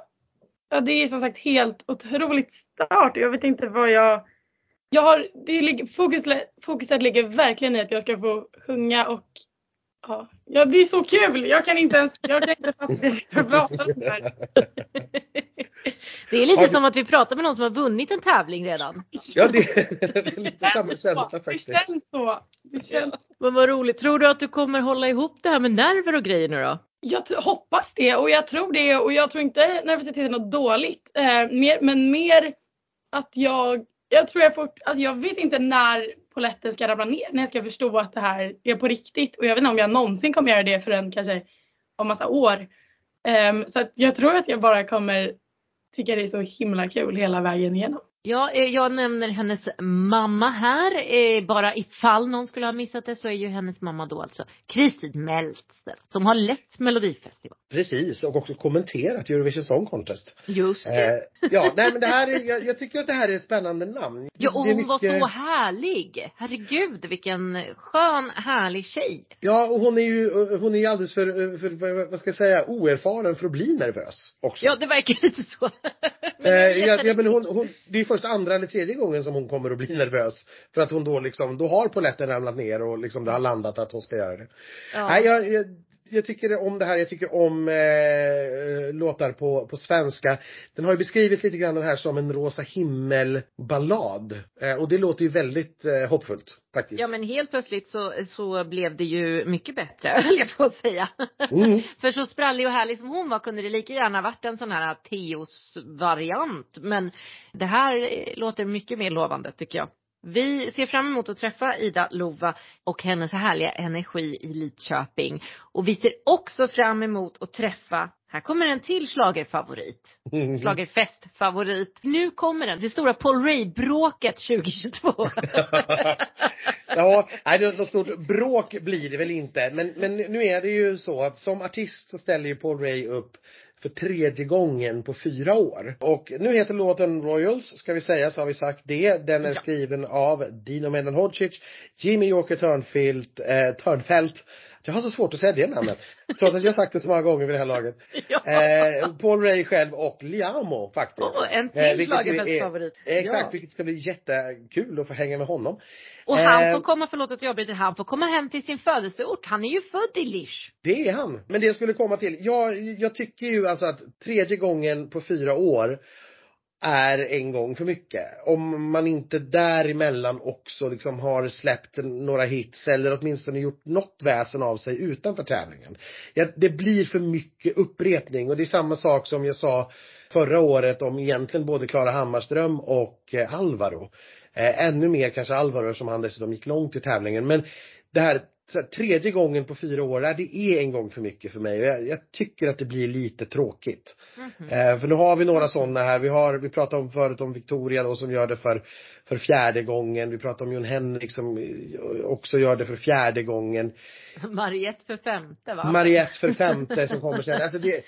Ja, det är som sagt helt otroligt start. Jag vet inte vad jag... Jag har, det ligger, fokus, fokuset ligger verkligen i att jag ska få sjunga och ja, ja det är så kul. Jag kan inte ens, jag kan inte fatta pratar om det här. Det är lite som att vi pratar med någon som har vunnit en tävling redan. Ja, det är lite samma känsla faktiskt. Det känns så. Det känns. Men vad roligt. Tror du att du kommer hålla ihop det här med nerver och grejer nu då? Jag hoppas det och jag tror det och jag tror inte nervositet är något dåligt. Eh, mer, men mer att jag, jag tror jag får, alltså jag vet inte när poletten ska ramla ner, när jag ska förstå att det här är på riktigt och jag vet inte om jag någonsin kommer göra det förrän kanske om massa år. Um, så att jag tror att jag bara kommer tycka det är så himla kul hela vägen igenom. Ja, eh, jag nämner hennes mamma här. Eh, bara ifall någon skulle ha missat det så är ju hennes mamma då alltså Kristin Meltzer som har lett Melodifestivalen. Precis, och också kommenterat Eurovision Song Contest. Just det. Eh, ja, nej men det här är, jag, jag, tycker att det här är ett spännande namn. Ja, och hon mycket... var så härlig. Herregud, vilken skön, härlig tjej. Ja, och hon är ju, hon är ju alldeles för, för, vad ska jag säga, oerfaren för att bli nervös också. Ja, det verkar lite så. eh, ja, ja, men hon, hon, det är först andra eller tredje gången som hon kommer att bli nervös. För att hon då liksom, då har poletten ramlat ner och liksom det har landat att hon ska göra det. Ja. Nej, jag, jag jag tycker om det här, jag tycker om eh, låtar på, på svenska. Den har ju beskrivits lite grann den här som en rosa himmel-ballad. Eh, och det låter ju väldigt eh, hoppfullt faktiskt. Ja men helt plötsligt så, så blev det ju mycket bättre, höll jag på att säga. Mm. För så sprallig och härlig som hon var kunde det lika gärna varit en sån här Teos variant. Men det här eh, låter mycket mer lovande tycker jag. Vi ser fram emot att träffa Ida Lova och hennes härliga energi i Lidköping. Och vi ser också fram emot att träffa, här kommer en till slagerfavorit. Slagerfestfavorit. Nu kommer den, det stora Paul Ray-bråket 2022. ja, nej något stort bråk blir det väl inte. Men, men nu är det ju så att som artist så ställer ju Paul Ray upp för tredje gången på fyra år. Och nu heter låten Royals, ska vi säga, så har vi sagt det. Den är ja. skriven av Dino Medan Hodzic, Jimmy Joker Törnfeldt, eh, Törnfeldt. Jag har så svårt att säga det namnet. Trots att jag sagt det så många gånger vid det här laget. Ja. Eh, Paul Ray själv och Liamo faktiskt. Oh, en till eh, schlagerfestfavorit. Exakt, ja. vilket ska bli jättekul att få hänga med honom. Och han får eh, komma, förlåt att jag avbryter, han får komma hem till sin födelseort. Han är ju född i Lisch. Det är han. Men det jag skulle komma till, jag, jag tycker ju alltså att tredje gången på fyra år är en gång för mycket. Om man inte däremellan också liksom har släppt några hits eller åtminstone gjort något väsen av sig utanför tävlingen. Ja, det blir för mycket upprepning och det är samma sak som jag sa förra året om egentligen både Klara Hammarström och eh, Alvaro. Eh, ännu mer kanske Alvaro som han dessutom gick långt i tävlingen. Men det här, här tredje gången på fyra år, det är en gång för mycket för mig. Jag, jag tycker att det blir lite tråkigt. Mm -hmm. eh, för nu har vi några sådana här. Vi har, vi pratade om förut om Victoria då som gör det för, för fjärde gången. Vi pratade om Jon Henrik som eh, också gör det för fjärde gången. Mariette för femte va? Mariette för femte som kommer sen. Alltså det,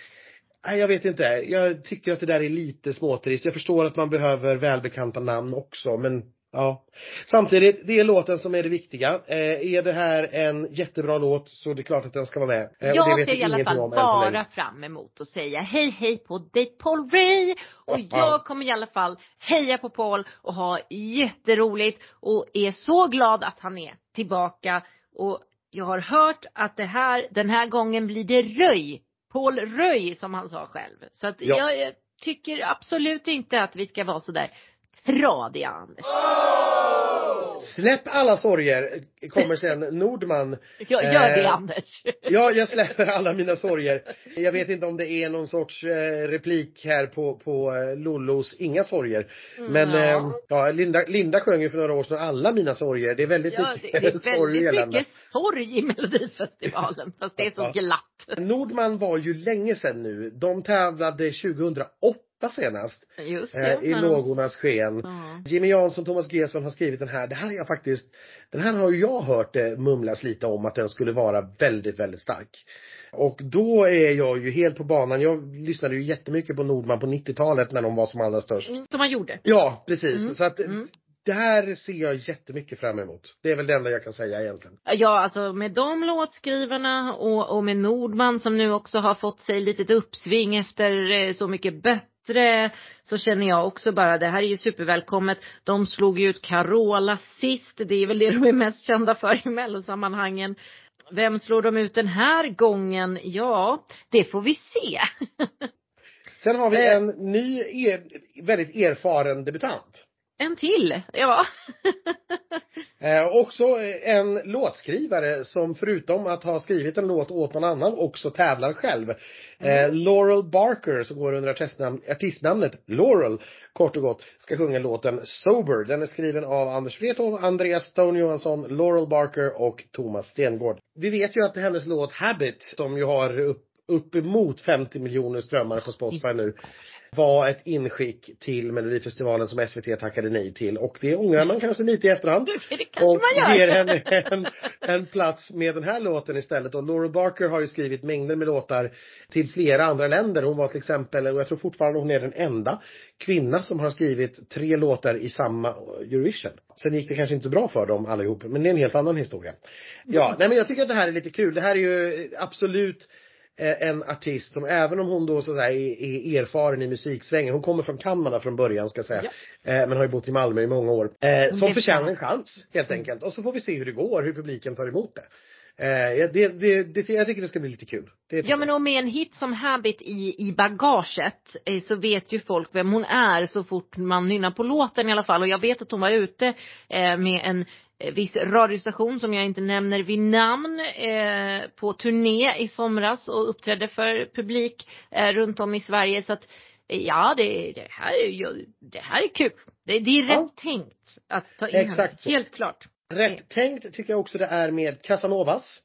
Nej, jag vet inte. Jag tycker att det där är lite småtrist. Jag förstår att man behöver välbekanta namn också, men Ja. Samtidigt, det är låten som är det viktiga. Eh, är det här en jättebra låt så är det klart att den ska vara med. Eh, jag ser i alla fall bara fram emot att säga hej hej på dig Paul Ray. Och jag kommer i alla fall heja på Paul och ha jätteroligt och är så glad att han är tillbaka. Och jag har hört att det här, den här gången blir det Röj. Paul Röj som han sa själv. Så att ja. jag, jag tycker absolut inte att vi ska vara sådär Radiga Anders. Släpp alla sorger, kommer sen Nordman. Ja, gör det eh, Anders. Ja, jag släpper alla mina sorger. Jag vet inte om det är någon sorts eh, replik här på, på eh, Lollos Inga sorger. Mm, Men ja. Eh, ja, Linda, Linda sjöng ju för några år sedan alla mina sorger. Det är väldigt ja, mycket det, det är väldigt mycket sorg i Melodifestivalen. Fast det är så glatt. Nordman var ju länge sedan nu. De tävlade 2008 senast. Just det, eh, I lågornas sken. Ja. Jimmy Jansson, Thomas Gesson har skrivit den här. Det här är jag faktiskt, den här har jag hört det mumlas lite om att den skulle vara väldigt, väldigt stark. Och då är jag ju helt på banan. Jag lyssnade ju jättemycket på Nordman på 90-talet när de var som allra störst. Mm, Som man gjorde. Ja, precis. Mm. Så att Mm. det här ser jag jättemycket fram emot. Det är väl det enda jag kan säga egentligen. Ja, alltså med de låtskrivarna och, och med Nordman som nu också har fått sig litet uppsving efter eh, Så mycket bättre så känner jag också bara det här är ju supervälkommet. De slog ju ut Carola sist. Det är väl det de är mest kända för i mellosammanhangen. Vem slår de ut den här gången? Ja, det får vi se. Sen har vi Eh. en ny, er, väldigt erfaren debutant. En till, ja. Eh, också en låtskrivare som förutom att ha skrivit en låt åt någon annan också tävlar själv. Eh, Laurel Barker som går under artistnamn, artistnamnet Laurel kort och gott ska sjunga låten Sober. Den är skriven av Anders Wrethov, Andreas Stone Johansson, Laurel Barker och Thomas Stengård. Vi vet ju att hennes låt Habit som ju har upp, uppemot 50 miljoner strömmar på Spotify nu var ett inskick till Melodifestivalen som SVT tackade nej till och det ångrar man kanske lite i efterhand. Det kanske och man gör. ger henne en, en plats med den här låten istället. Och Laura Barker har ju skrivit mängder med låtar till flera andra länder. Hon var till exempel, och jag tror fortfarande hon är den enda kvinna som har skrivit tre låtar i samma Eurovision. Sen gick det kanske inte så bra för dem allihop, men det är en helt annan historia. Ja, nej men jag tycker att det här är lite kul. Det här är ju absolut en artist som även om hon då så att säga är, erfaren i musiksvängen, hon kommer från Kanada från början ska jag säga, eh, men har ju bott i Malmö i många år, eh, som förtjänar en chans helt enkelt. Och så får vi se hur det går, hur publiken tar emot det. Eh, det, det, det, jag tycker det ska bli lite kul. Det Ja men och med en hit som Habit i, i bagaget eh, så vet ju folk vem hon är så fort man nynnar på låten i alla fall. Och jag vet att hon var ute eh, med en eh, viss radiostation som jag inte nämner vid namn eh, på turné i somras och uppträdde för publik eh, runt om i Sverige. Så att eh, ja det, det här är det här är kul. Det, det är rätt Ja. tänkt att ta in Exakt så. Helt klart. Rätt tänkt tycker jag också det är med Casanovas.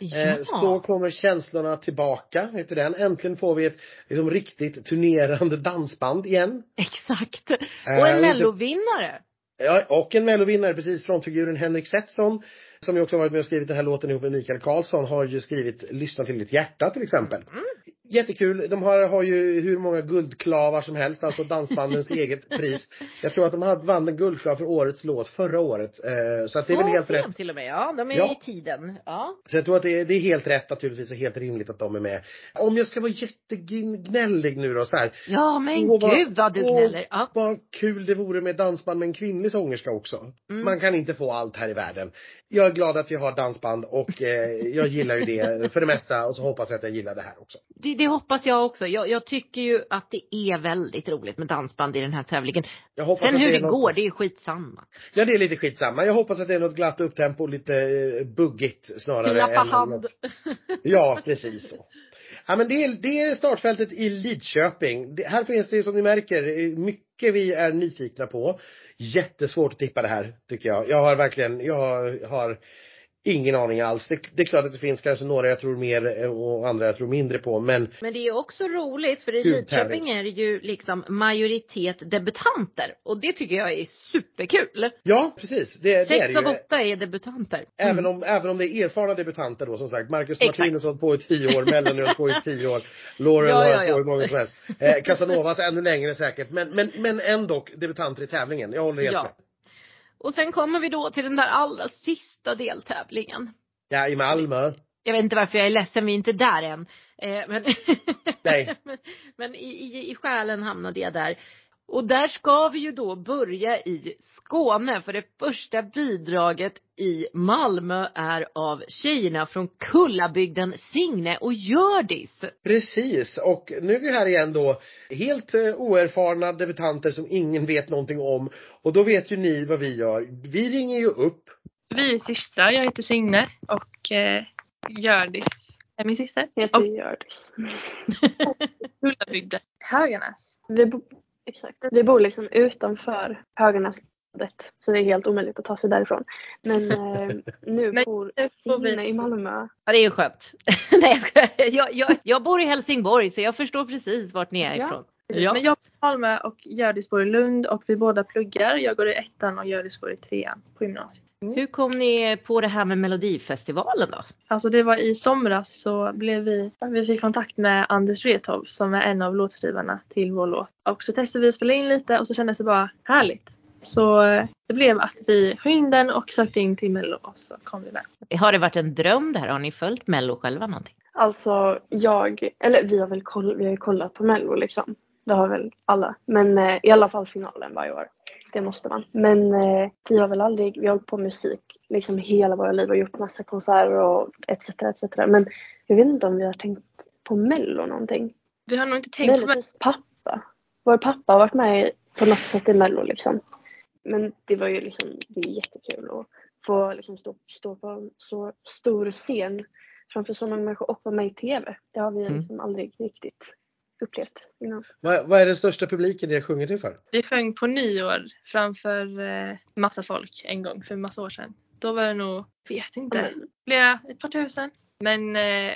Eh, Ja. Så kommer känslorna tillbaka, heter den. Äntligen får vi ett liksom, riktigt turnerande dansband igen. Exakt. Eh, Och en det- mellovinnare. Ja, och en mellovinnare, precis, frontfiguren Henrik Setson som ju också varit med och skrivit den här låten ihop med Mikael Karlsson har ju skrivit Lyssna till ditt hjärta till exempel. Mm. Jättekul. De har, har ju hur många guldklavar som helst, alltså dansbandens eget pris. Jag tror att de hade, vann en guldklav för årets låt förra året. Eh, så att det är väl helt sent rätt. till och med. Ja, de är Ja. i tiden. Ja. Så jag tror att det är, det är helt rätt naturligtvis och helt rimligt att de är med. Om jag ska vara jättegnällig nu då så här. Ja men Åh, gud vad du åh, gnäller. Ja. Vad kul det vore med dansband med en kvinnlig sångerska också. Mm. Man kan inte få allt här i världen. Jag är glad att vi har dansband och eh, jag gillar ju det för det mesta och så hoppas jag att jag gillar det här också. Det, det hoppas jag också. Jag, jag tycker ju att det är väldigt roligt med dansband i den här tävlingen. Jag hoppas Sen att hur det något... går, det är skitsamma. Ja det är lite skitsamma. Jag hoppas att det är något glatt upptempo, lite eh, buggigt snarare. Klappa än hand. Något... Ja, precis så. Ja men det är, det är startfältet i Lidköping. Det, här finns det ju som ni märker mycket vi är nyfikna på. Jättesvårt att tippa det här tycker jag. Jag har verkligen, jag har ingen aning alls. Det, det är klart att det finns kanske några jag tror mer eh, och andra jag tror mindre på men Men det är också roligt för i Lidköping är det ju liksom majoritet debutanter. Och det tycker jag är superkul. ja precis. Det, det är Sex det av ju. åtta är debutanter. Även om, även om det är erfarna debutanter då som sagt. Marcus Exakt. Martinus har hållit på i tio år, Mellon har hållit på i tio år. Laurel Ja, har ja, hållit på ja. i många som helst. Eh, Casanovas ännu längre säkert. Men, men, men ändå debutanter i tävlingen. Jag håller helt Ja. med. Och sen kommer vi då till den där allra sista deltävlingen. Ja, i Malmö. Jag vet inte varför jag är ledsen, vi är inte där än. Eh, men Nej. men, men i, i, i själen hamnade jag där. Och där ska vi ju då börja i Skåne för det första bidraget i Malmö är av tjejerna från Kullabygden Signe och Hjördis. Precis. Och nu är vi här igen då. Helt eh, oerfarna debutanter som ingen vet någonting om. Och då vet ju ni vad vi gör. Vi ringer ju upp. Vi är systrar. Jag heter Signe och eh, Hjördis är min syster. Heter Och Hjördis. Kullabygden. Höganäs. Vi, exakt. vi bor liksom utanför Höganäslandet. Så det är helt omöjligt att ta sig därifrån. Men eh, nu Men bor Signe i Malmö. Ja det är ju skönt. Nej. Jag, jag, jag bor i Helsingborg så jag förstår precis vart ni är Ja. ifrån. Ja. Men jag i Malmö och Hjördis bor i Lund och vi båda pluggar. Jag går i ettan och Hjördis går i trean på gymnasiet. Mm. Hur kom ni på det här med Melodifestivalen då? Alltså det var i somras så blev vi, vi fick kontakt med Anders Wrethov som är en av låtskrivarna till vår låt. Och så testade vi att spela in lite och så kändes det bara härligt. Så eh, det blev att vi sjöng den och sökte in till Mello och så kom vi med. Har det varit en dröm det här? Har ni följt Mello själva någonting? Alltså jag, eller vi har väl koll, vi har kollat på Mello liksom. Det har väl alla. Men eh, i alla fall finalen varje år. Det måste man. Men eh, vi har väl aldrig, vi har hållit på med musik liksom hela våra liv och gjort massa konserter och etc. etc. Men jag vet inte om vi har tänkt på Mello någonting. Vi har nog inte tänkt på Mello. pappa. Vår pappa har varit med på något sätt i Mello liksom. Men det var ju liksom, det är jättekul att få liksom stå, stå på en så stor scen framför så många människor och vara med i TV. Det har vi mm. liksom aldrig riktigt upplevt innan. Vad, vad är den största publiken ni har sjungit inför? Vi sjöng på nyår framför eh, massa folk en gång för massa år sedan. Då var det nog, vet inte, mm. flera, ett par tusen. Men eh,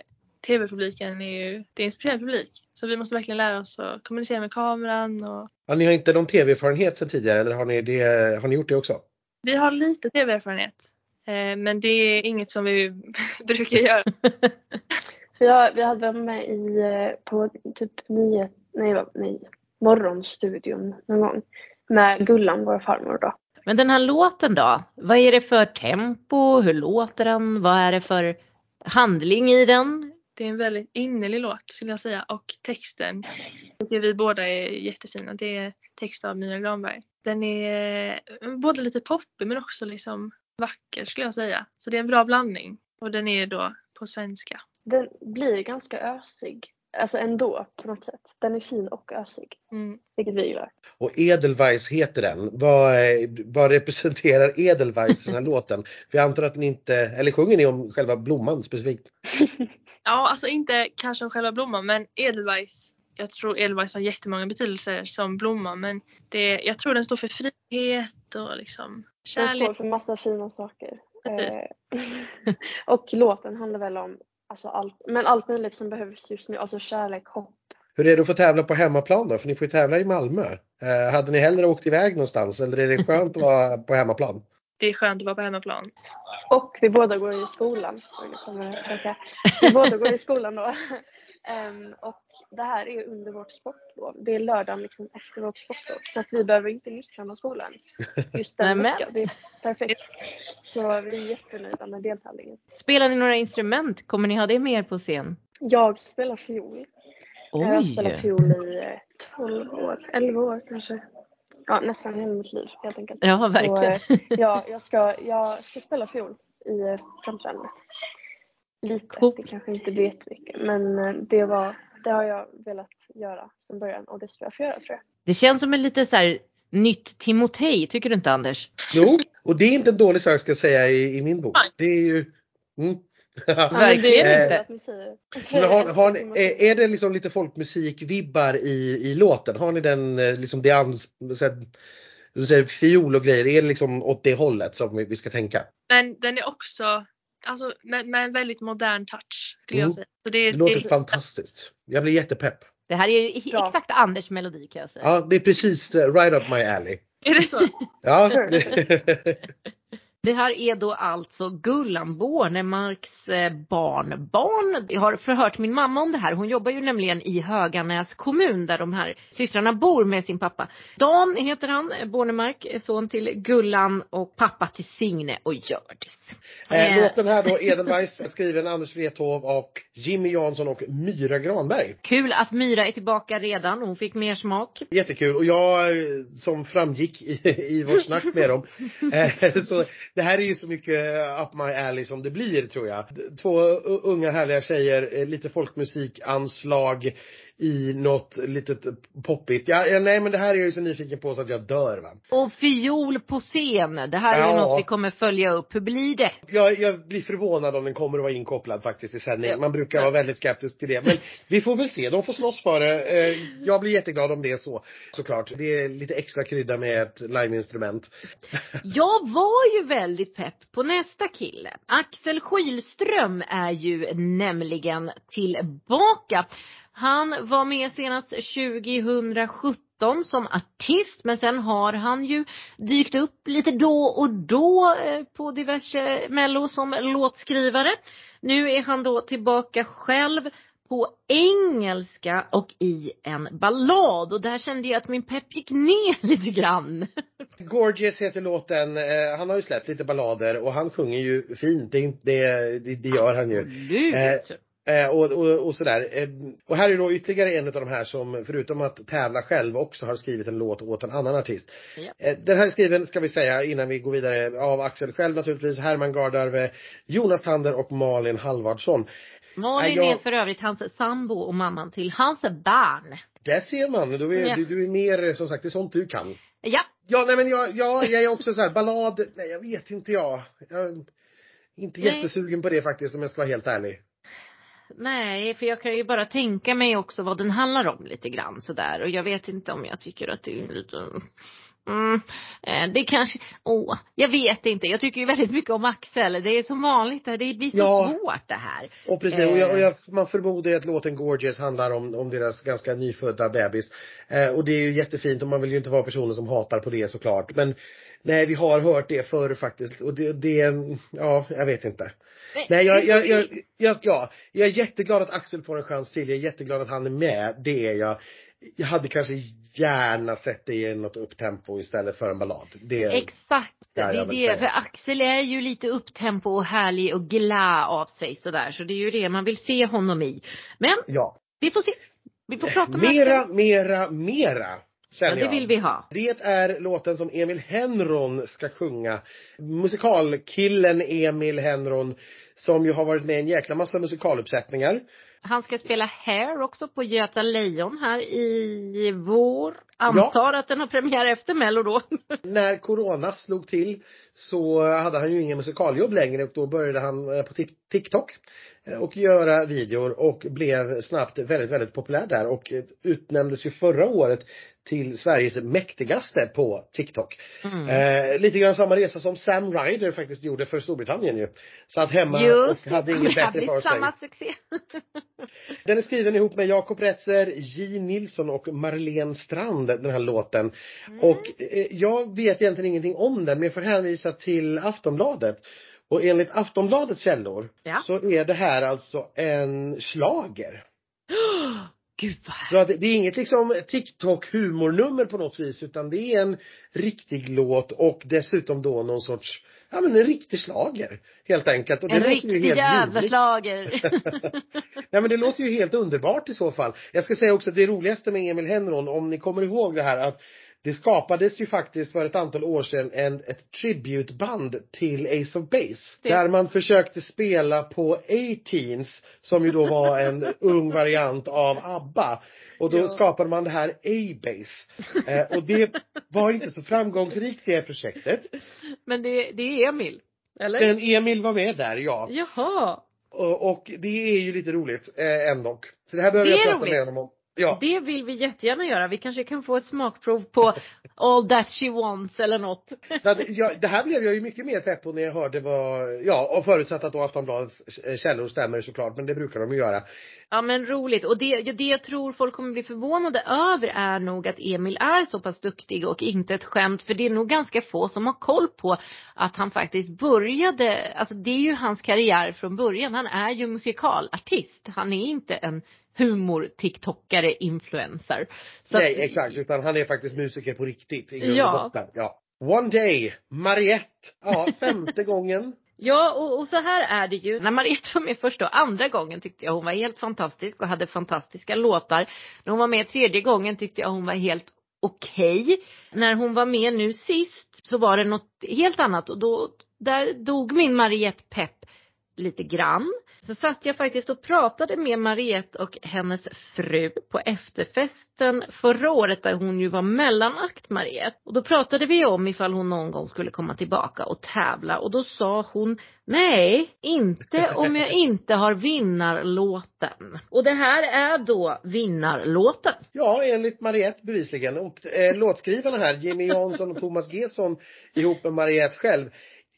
tv-publiken är ju, det är en speciell publik. Så vi måste verkligen lära oss att kommunicera med kameran och... Ja, ni har inte någon tv-erfarenhet sedan tidigare eller har ni, det, har ni gjort det också? Vi har lite tv-erfarenhet. Eh, men det är inget som vi brukar göra. Ja, vi hade varit med i, eh, på typ nyhet, nej, nej, morgonstudion någon gång. Med Gullan, vår farmor då. Men den här låten då? Vad är det för tempo? Hur låter den? Vad är det för handling i den? Det är en väldigt innerlig låt skulle jag säga och texten tycker vi båda är jättefina. Det är text av Mira Granberg. Den är eh, både lite poppig men också liksom vacker skulle jag säga. Så det är en bra blandning och den är då på svenska den blir ganska ösig. Alltså ändå på något sätt. Den är fin och ösig. Mm. Vilket vi gillar. Och Edelweiss heter den. Vad, vad representerar Edelweiss den här låten? För jag antar att ni inte, eller sjunger ni om själva blomman specifikt? ja, alltså inte kanske om själva blomman men Edelweiss jag tror Edelweiss har jättemånga betydelser som blomma men det, jag tror den står för frihet och liksom kärlek. Den står för massa fina saker. Eh, och låten handlar väl om Alltså allt, men allt möjligt som behövs just nu, alltså kärlek, hopp. Hur är det att få tävla på hemmaplan då? För ni får ju tävla i Malmö. Eh, hade ni hellre åkt iväg någonstans eller är det skönt att vara på hemmaplan? Det är skönt att vara på hemmaplan. Och vi båda går i skolan. Vi båda går i skolan då. Um, och det här är under vårt sportlov. Det är lördagen liksom efter vårt sportlov. Så att vi behöver inte missa någon skola ens. Just den veckan. Det är perfekt. Så vi är jättenöjda med deltävlingen. Spelar ni några instrument? Kommer ni ha det med er på scen? Jag spelar fiol. Oj. Jag har spelat fiol i 12 eh, år, 11 år kanske. Ja, nästan hela mitt liv helt enkelt. Ja, verkligen. Så, eh, ja, jag, ska, jag ska spela fiol i eh, framträdandet. Lite, cool. det kanske inte blir jättemycket men eh, det, var, det har jag velat göra som början och det ska jag få göra tror jag. Det känns som en lite så här nytt Timotej, tycker du inte Anders? Jo, och det är inte en dålig sak ska jag säga i, i min bok. Det är ju mm. Verkligen inte. Men har, har, är, är det liksom lite folkmusikvibbar i, i låten? Har ni den eh, liksom det ans, du säger fiol och grejer, är det liksom åt det hållet som vi ska tänka? Men den är också alltså, med, med en väldigt modern touch skulle mm. jag säga. Så det, det låter det, fantastiskt. Jag blir jättepepp. Det här är ju exakt Anders melodi kan jag säga. Ja, det är precis uh, right up my alley. Är det så? ja. Det här är då alltså Gullan Bornemarks eh, barnbarn. Jag har förhört min mamma om det här. Hon jobbar ju nämligen i Höganäs kommun där de här systrarna bor med sin pappa. Dan heter han, Bornemark, son till Gullan och pappa till Signe och Hjördis. Eh, låten här då, Edelweiss, skriven Anders Wrethov och Jimmy Jansson och Myra Granberg. Kul att Myra är tillbaka redan. Hon fick mer smak. Jättekul och jag, som framgick i, i vårt snack med dem, eh, så det här är ju så mycket up my alley som det blir tror jag. Två unga härliga tjejer, eh, lite folkmusikanslag i något litet poppigt. Ja, ja, nej men det här är jag ju så nyfiken på så att jag dör va. Och fiol på scen. Det här är ja. ju något vi kommer följa upp. Hur blir det? Jag, jag blir förvånad om den kommer att vara inkopplad faktiskt i sändning. Ja. Man brukar vara väldigt skeptisk till det. Men vi får väl se. De får slåss för det. Eh, jag blir jätteglad om det är så. Såklart. Det är lite extra krydda med ett liveinstrument. Jag var ju väldigt pepp på nästa kille. Axel Skylström är ju nämligen tillbaka. Han var med senast 2017 som artist men sen har han ju dykt upp lite då och då eh, på diverse mello som låtskrivare. Nu är han då tillbaka själv på engelska och i en ballad och där kände jag att min pepp gick ner lite grann. Gorgeous heter låten, eh, han har ju släppt lite ballader och han sjunger ju fint, det, det, det gör han ju. Absolut. Eh, Eh, och, och, och sådär. Eh, och här är då ytterligare en av de här som förutom att tävla själv också har skrivit en låt åt en annan artist. Ja. Eh, den här är skriven, ska vi säga innan vi går vidare, av Axel själv naturligtvis, Herman Gardarve, Jonas Tander och Malin Halvardsson. Malin jag- är för övrigt hans sambo och mamman till hans barn. Där ser man, du är, Ja. du, du är mer, som sagt, det är sånt du kan. Ja, Ja, nej men jag, ja, jag är också så här, ballad, nej jag vet inte jag. Jag är inte Nej. jättesugen på det faktiskt om jag ska vara helt ärlig. Nej för jag kan ju bara tänka mig också vad den handlar om lite grann sådär och jag vet inte om jag tycker att det är lite Mm, eh, det kanske, åh, jag vet inte. Jag tycker ju väldigt mycket om Axel. Det är som vanligt, det blir så Ja. svårt det här. Och precis, och, jag, och Eh. jag, man förmodar att låten Gorgeous handlar om, om deras ganska nyfödda bebis. Eh, och det är ju jättefint och man vill ju inte vara personer som hatar på det såklart. Men nej, vi har hört det förr faktiskt och det, det ja, jag vet inte. Nej, jag, jag, jag, jag, ja, jag är jätteglad att Axel får en chans till. Jag är jätteglad att han är med. Det är jag. Jag hade kanske gärna sett det i något upptempo istället för en ballad. Det, Exakt, det är det. säga. För Axel är ju lite upptempo och härlig och glad av sig sådär. Så det är ju det man vill se honom i. Men ja. vi får se. Vi får prata med Mera, Axel. mera, mera. Ja, det vill vi ha. Det är låten som Emil Henron ska sjunga. Musikalkillen Emil Henron som ju har varit med i en jäkla massa musikaluppsättningar. Han ska spela Hair också på Göta Lejon här i vår. Antar att den har premiär efter Mello då. När corona slog till så hade han ju ingen musikaljobb längre och då började han eh, på Tik- TikTok eh, och göra videor och blev snabbt väldigt, väldigt populär där och utnämndes ju förra året till Sveriges mäktigaste på TikTok. Mm. Eh, lite grann samma resa som Sam Ryder faktiskt gjorde för Storbritannien ju. Satt hemma Just och hade inget bättre för sig. samma succé. Den är skriven ihop med Jakob Retzer, J Nilsson och Marlene Strand, den här låten. Mm. Och eh, jag vet egentligen ingenting om den, men jag får hänvisa till Aftonbladet. Och enligt Aftonbladets källor Ja. så är det här alltså en slager. Gud vad Så att det är inget liksom TikTok humornummer på något vis utan det är en riktig låt och dessutom då någon sorts, ja men en riktig slager Helt enkelt. Och det En riktig jävla slager. Nej men det låter ju helt underbart i så fall. Jag ska säga också att det roligaste med Emil Henron, om ni kommer ihåg det här att det skapades ju faktiskt för ett antal år sedan en, ett tributeband till Ace of Base. Det- Där man försökte spela på A-Teens som ju då var en ung variant av ABBA. Och då Ja. skapade man det här A-Base. Eh, och det var inte så framgångsrikt det projektet. Men det, det är Emil. Eller? Men Emil var med där, ja. Jaha. Och, och det är ju lite roligt eh, ändå. Så det här behöver Det jag prata roligt. med honom om. Ja. Det vill vi jättegärna göra. Vi kanske kan få ett smakprov på All That She Wants eller något. Så att, ja, det här blev jag ju mycket mer pepp på när jag hörde vad, ja, och förutsatt att då Aftonbladets eh, källor stämmer såklart, men det brukar de ju göra. Ja men roligt. Och det, det jag tror folk kommer bli förvånade över är nog att Emil är så pass duktig och inte ett skämt. För det är nog ganska få som har koll på att han faktiskt började, alltså det är ju hans karriär från början. Han är ju musikalartist. Han är inte en humor-tiktokare, influencer. Så Nej, att- exakt, utan han är faktiskt musiker på riktigt i grund och Ja. botten. Ja. One Day, Mariette, ja, femte gången. Ja, och, och så här är det ju. När Mariette var med första och andra gången tyckte jag hon var helt fantastisk och hade fantastiska låtar. När hon var med tredje gången tyckte jag hon var helt okej. När hon var med nu sist så var det något helt annat och då, där dog min Mariette pepp lite grann. Så satt jag faktiskt och pratade med Mariette och hennes fru på efterfesten förra året där hon ju var mellanakt Mariette. Och då pratade vi om ifall hon någon gång skulle komma tillbaka och tävla och då sa hon nej, inte om jag inte har vinnarlåten. Och det här är då vinnarlåten. Ja, enligt Mariette bevisligen. Och eh, låtskrivarna här, Jimmy Jansson och Thomas Gesson ihop med Mariette själv.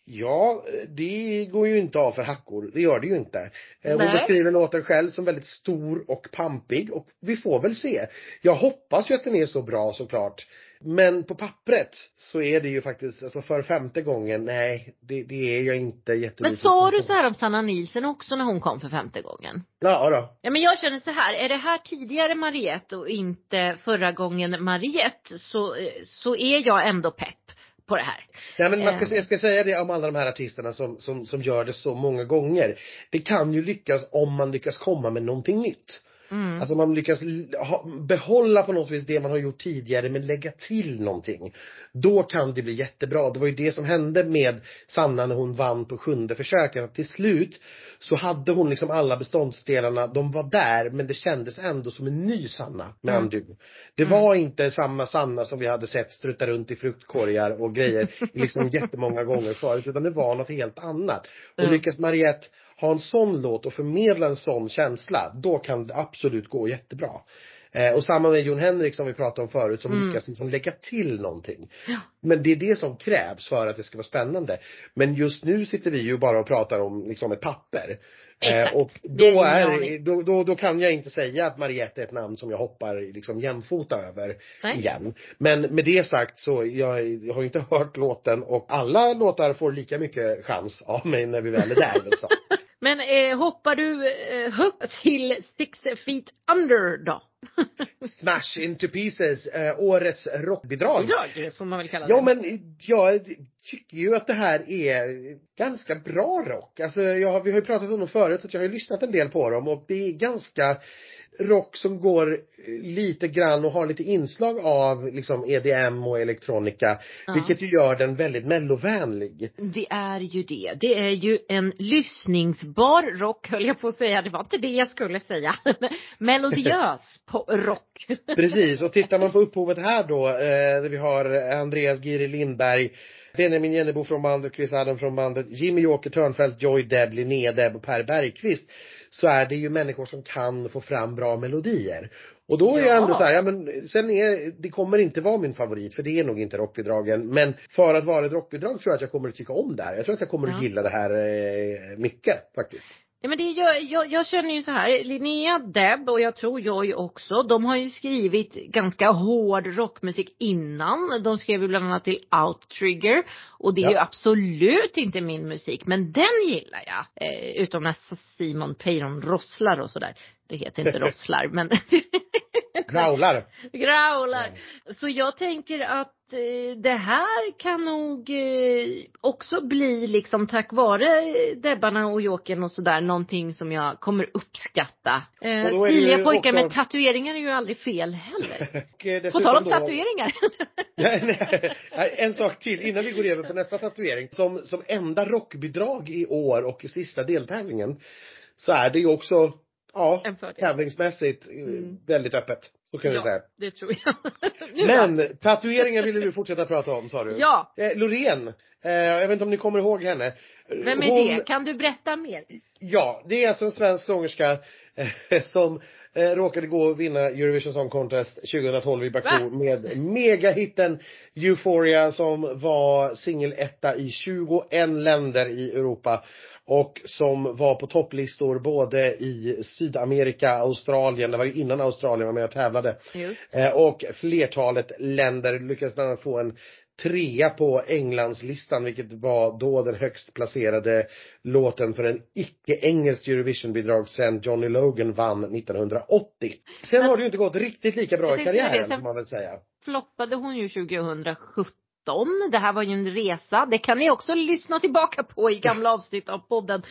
Ja, det går ju inte av för hackor. Det gör det ju inte. Nej. Hon beskriver låten själv som väldigt stor och pampig och vi får väl se. Jag hoppas ju att den är så bra såklart. Men på pappret så är det ju faktiskt, alltså för femte gången, nej, det, det är jag inte jättemycket Men sa du så här om Sanna Nilsen också när hon kom för femte gången? Ja då. Ja men jag känner så här, är det här tidigare Mariette och inte förra gången Mariette så, så är jag ändå pepp på det här. Ja men man ska, eh. jag ska säga det om alla de här artisterna som, som, som gör det så många gånger. Det kan ju lyckas om man lyckas komma med någonting nytt. Mm. Alltså man lyckas behålla på något vis det man har gjort tidigare men lägga till någonting. Då kan det bli jättebra. Det var ju det som hände med Sanna när hon vann på sjunde försöket. Att till slut så hade hon liksom alla beståndsdelarna, de var där men det kändes ändå som en ny Sanna med mm. Andu. Det mm. var inte samma Sanna som vi hade sett strutta runt i fruktkorgar och grejer liksom jättemånga gånger förut utan det var något helt annat. Och mm. lyckas Mariette ha en sån låt och förmedla en sån känsla, då kan det absolut gå jättebra. Eh, och samma med Jon Henrik som vi pratade om förut som mm. lyckas liksom lägga till någonting. Ja. Men det är det som krävs för att det ska vara spännande. Men just nu sitter vi ju bara och pratar om liksom ett papper. Eh, och då, är, då, då, då kan jag inte säga att Mariette är ett namn som jag hoppar liksom jämfota över Nej. igen. Men med det sagt så, jag, jag har ju inte hört låten och alla låtar får lika mycket chans av mig när vi väl är där liksom. Men eh, hoppar du eh, högt till Six Feet Under då? Smash into pieces, eh, årets rockbidrag. Bidrag får man väl kalla det. Ja men jag tycker ju att det här är ganska bra rock. Alltså jag, vi har ju pratat om dem förut, att jag har ju lyssnat en del på dem och det är ganska rock som går lite grann och har lite inslag av liksom EDM och elektronika. Ja. Vilket ju gör den väldigt mellovänlig. Det är ju det. Det är ju en lyssningsbar rock höll jag på att säga. Det var inte det jag skulle säga. Melodiös rock. Precis och tittar man på upphovet här då, eh, vi har Andreas Giri Lindberg Benjamin Jennebo från bandet, Chris Adam från bandet, Jimmy Joker Törnfeldt, Joy Deb, Linnea Deb och Per Bergqvist så är det ju människor som kan få fram bra melodier. Och då är ja. jag ändå så här, ja men sen är, det kommer inte vara min favorit för det är nog inte rockbidragen. Men för att vara ett rockbidrag tror jag att jag kommer att tycka om det här. Jag tror att jag kommer ja. att gilla det här eh, mycket faktiskt. Ja men det jag, jag, jag känner ju så här, Linnea, Deb och jag tror Joy också, de har ju skrivit ganska hård rockmusik innan. De skrev ju bland annat till Outrigger och det är ja. ju absolut inte min musik men den gillar jag. Eh, utom när Simon Peyron rosslar och sådär. Det heter inte rosslar men Growlar. Growlar. Så jag tänker att eh, det här kan nog eh, också bli liksom tack vare Debbarna och Jokern och sådär någonting som jag kommer uppskatta. Eh, stiliga pojkar också... med tatueringar är ju aldrig fel heller. på tal om då... tatueringar. ja, nej, en sak till innan vi går över på nästa tatuering. Som, som enda rockbidrag i år och i sista deltävlingen så är det ju också Ja, tävlingsmässigt eh, mm. väldigt öppet. Så kan ja, vi säga. det tror jag. Men tatueringar ville du fortsätta prata om sa du? Ja. Eh, Loreen. Eh, jag vet inte om ni kommer ihåg henne. Vem är Hon, det? Kan du berätta mer? Ja, det är alltså en svensk sångerska eh, som eh, råkade gå och vinna Eurovision Song Contest 2012 i Baku Va? med megahitten Euphoria som var singeletta i 21 länder i Europa och som var på topplistor både i Sydamerika, Australien, det var ju innan Australien var med och tävlade. Eh, och flertalet länder lyckades bland annat få en trea på Englandslistan vilket var då den högst placerade låten för en icke-engelskt Eurovision-bidrag sen Johnny Logan vann 1980. Sen har det ju inte gått riktigt lika bra i karriären får man väl säga. Floppade hon ju 2017 det här var ju en resa. Det kan ni också lyssna tillbaka på i gamla avsnitt av podden.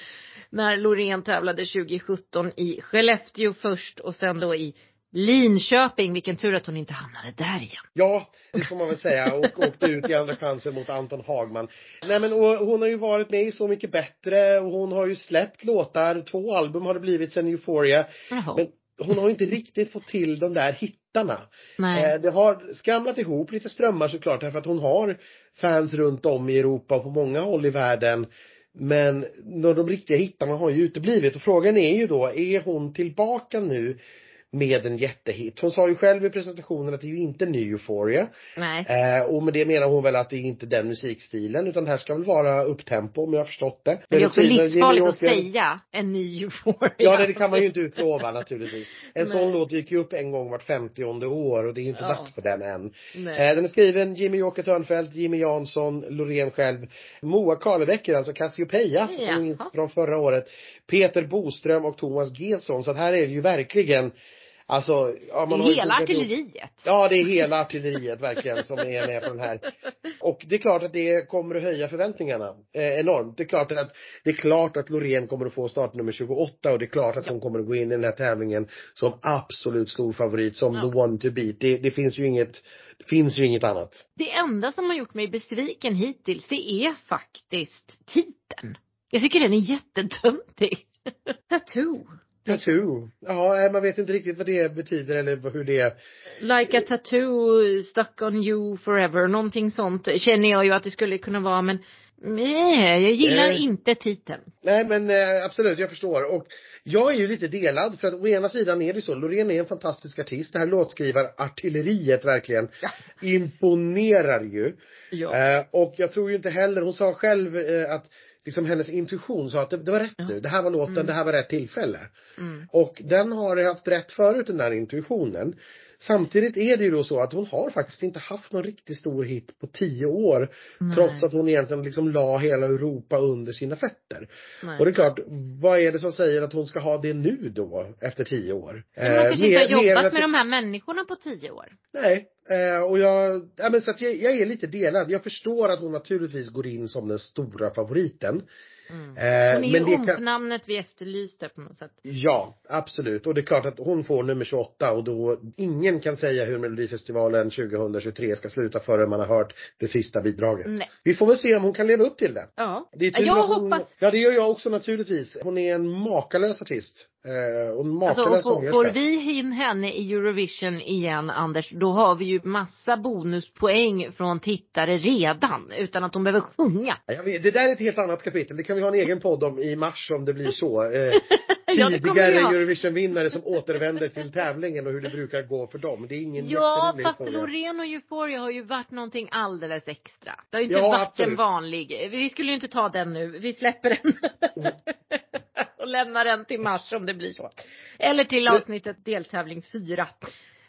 När Loreen tävlade 2017 i Skellefteå först och sen då i Linköping. Vilken tur att hon inte hamnade där igen. Ja, det får man väl säga. Och åkte ut i andra chansen mot Anton Hagman. Nej men och hon har ju varit med i Så mycket bättre och hon har ju släppt låtar. Två album har det blivit sen Euphoria. Jaha. Men hon har inte riktigt fått till de där hittarna. Nej. Eh, det har skramlat ihop lite strömmar såklart därför att hon har fans runt om i Europa och på många håll i världen. Men de riktiga hittarna har ju uteblivit och frågan är ju då, är hon tillbaka nu med en jättehit. Hon sa ju själv i presentationen att det är ju inte ny Euphoria. Nej. Eh, och med det menar hon väl att det är inte den musikstilen utan det här ska väl vara upptempo om jag har förstått det. Men det är också livsfarligt att säga en ny Euphoria. Ja det, det kan man ju inte utlova naturligtvis. En Nej. sån låt dyker ju upp en gång vart 50 år och det är inte Ja. dags för den än. Nej. Eh, den är skriven Jimmy Åke Törnfeldt, Jimmy Jansson, Loreen själv, Moa Karlebäcker, alltså Cassiopeia, minst från förra året, Peter Boström och Thomas Gesson. Så att här är det ju verkligen Alltså, ja, man har ju Hela artilleriet. Ja, det är hela artilleriet verkligen som är med på den här. Och det är klart att det kommer att höja förväntningarna eh, enormt. Det är klart att, det är klart att Loreen kommer att få startnummer 28 och det är klart att hon kommer att gå in i den här tävlingen som absolut stor favorit, som Ja. the one to beat. Det, det finns ju inget, det finns ju inget annat. Det enda som har gjort mig besviken hittills, det är faktiskt titeln. Jag tycker den är jättetöntig. Tattoo. Tattoo. Ja, eh, man vet inte riktigt vad det betyder eller hur det Like a tattoo stuck on you forever. Någonting sånt känner jag ju att det skulle kunna vara men nej, jag gillar Eh. inte titeln. Nej men eh, absolut, jag förstår. Och jag är ju lite delad för att å ena sidan är det så, Loreen är en fantastisk artist. Det här låtskrivarartilleriet verkligen Ja. imponerar ju. Ja. Eh, och jag tror ju inte heller, hon sa själv att liksom hennes intuition sa att det, det var rätt Ja. nu. Det här var låten, Mm. det här var rätt tillfälle. Mm. Och den har haft rätt förut den där intuitionen. Samtidigt är det ju då så att hon har faktiskt inte haft någon riktigt stor hit på tio år. Nej. Trots att hon egentligen liksom la hela Europa under sina fötter. Nej. Och det är klart, vad är det som säger att hon ska ha det nu då, efter tio år? Men hon kanske inte har mer- mer än jobbat att med de här människorna på tio år. Nej, eh, och jag, ja men så att jag, jag är lite delad. Jag förstår att hon naturligtvis går in som den stora favoriten. Mm. Eh, Hon är men ju det kan, omnamnet vi efterlyste på något sätt. ja, absolut. Och det är klart att hon får nummer 28 och då, ingen kan säga hur Melodifestivalen 2023 ska sluta förrän man har hört det sista bidraget. Nej. Vi får väl se om hon kan leva upp till det. Ja. Det är jag hon, hoppas Ja det gör jag också naturligtvis. Hon är en makalös artist. Eh, och makalös Alltså, och får, får vi in henne i Eurovision igen, Anders, då har vi ju massa bonuspoäng från tittare redan, utan att de behöver sjunga. Ja, Jag vet, det där är ett helt annat kapitel. Det kan vi ha en egen podd om i mars om det blir så. Eh, Ja, tidigare ha. Eurovision-vinnare som återvänder till tävlingen och hur det brukar gå för dem. Det är ingen Ja, fast historia. Loreen och Euphoria har ju varit någonting alldeles extra. Det har ju inte Ja, varit absolut. en vanlig. Vi skulle ju inte ta den nu. Vi släpper den. och lämnar den till mars om det blir så. Eller till avsnittet deltävling fyra.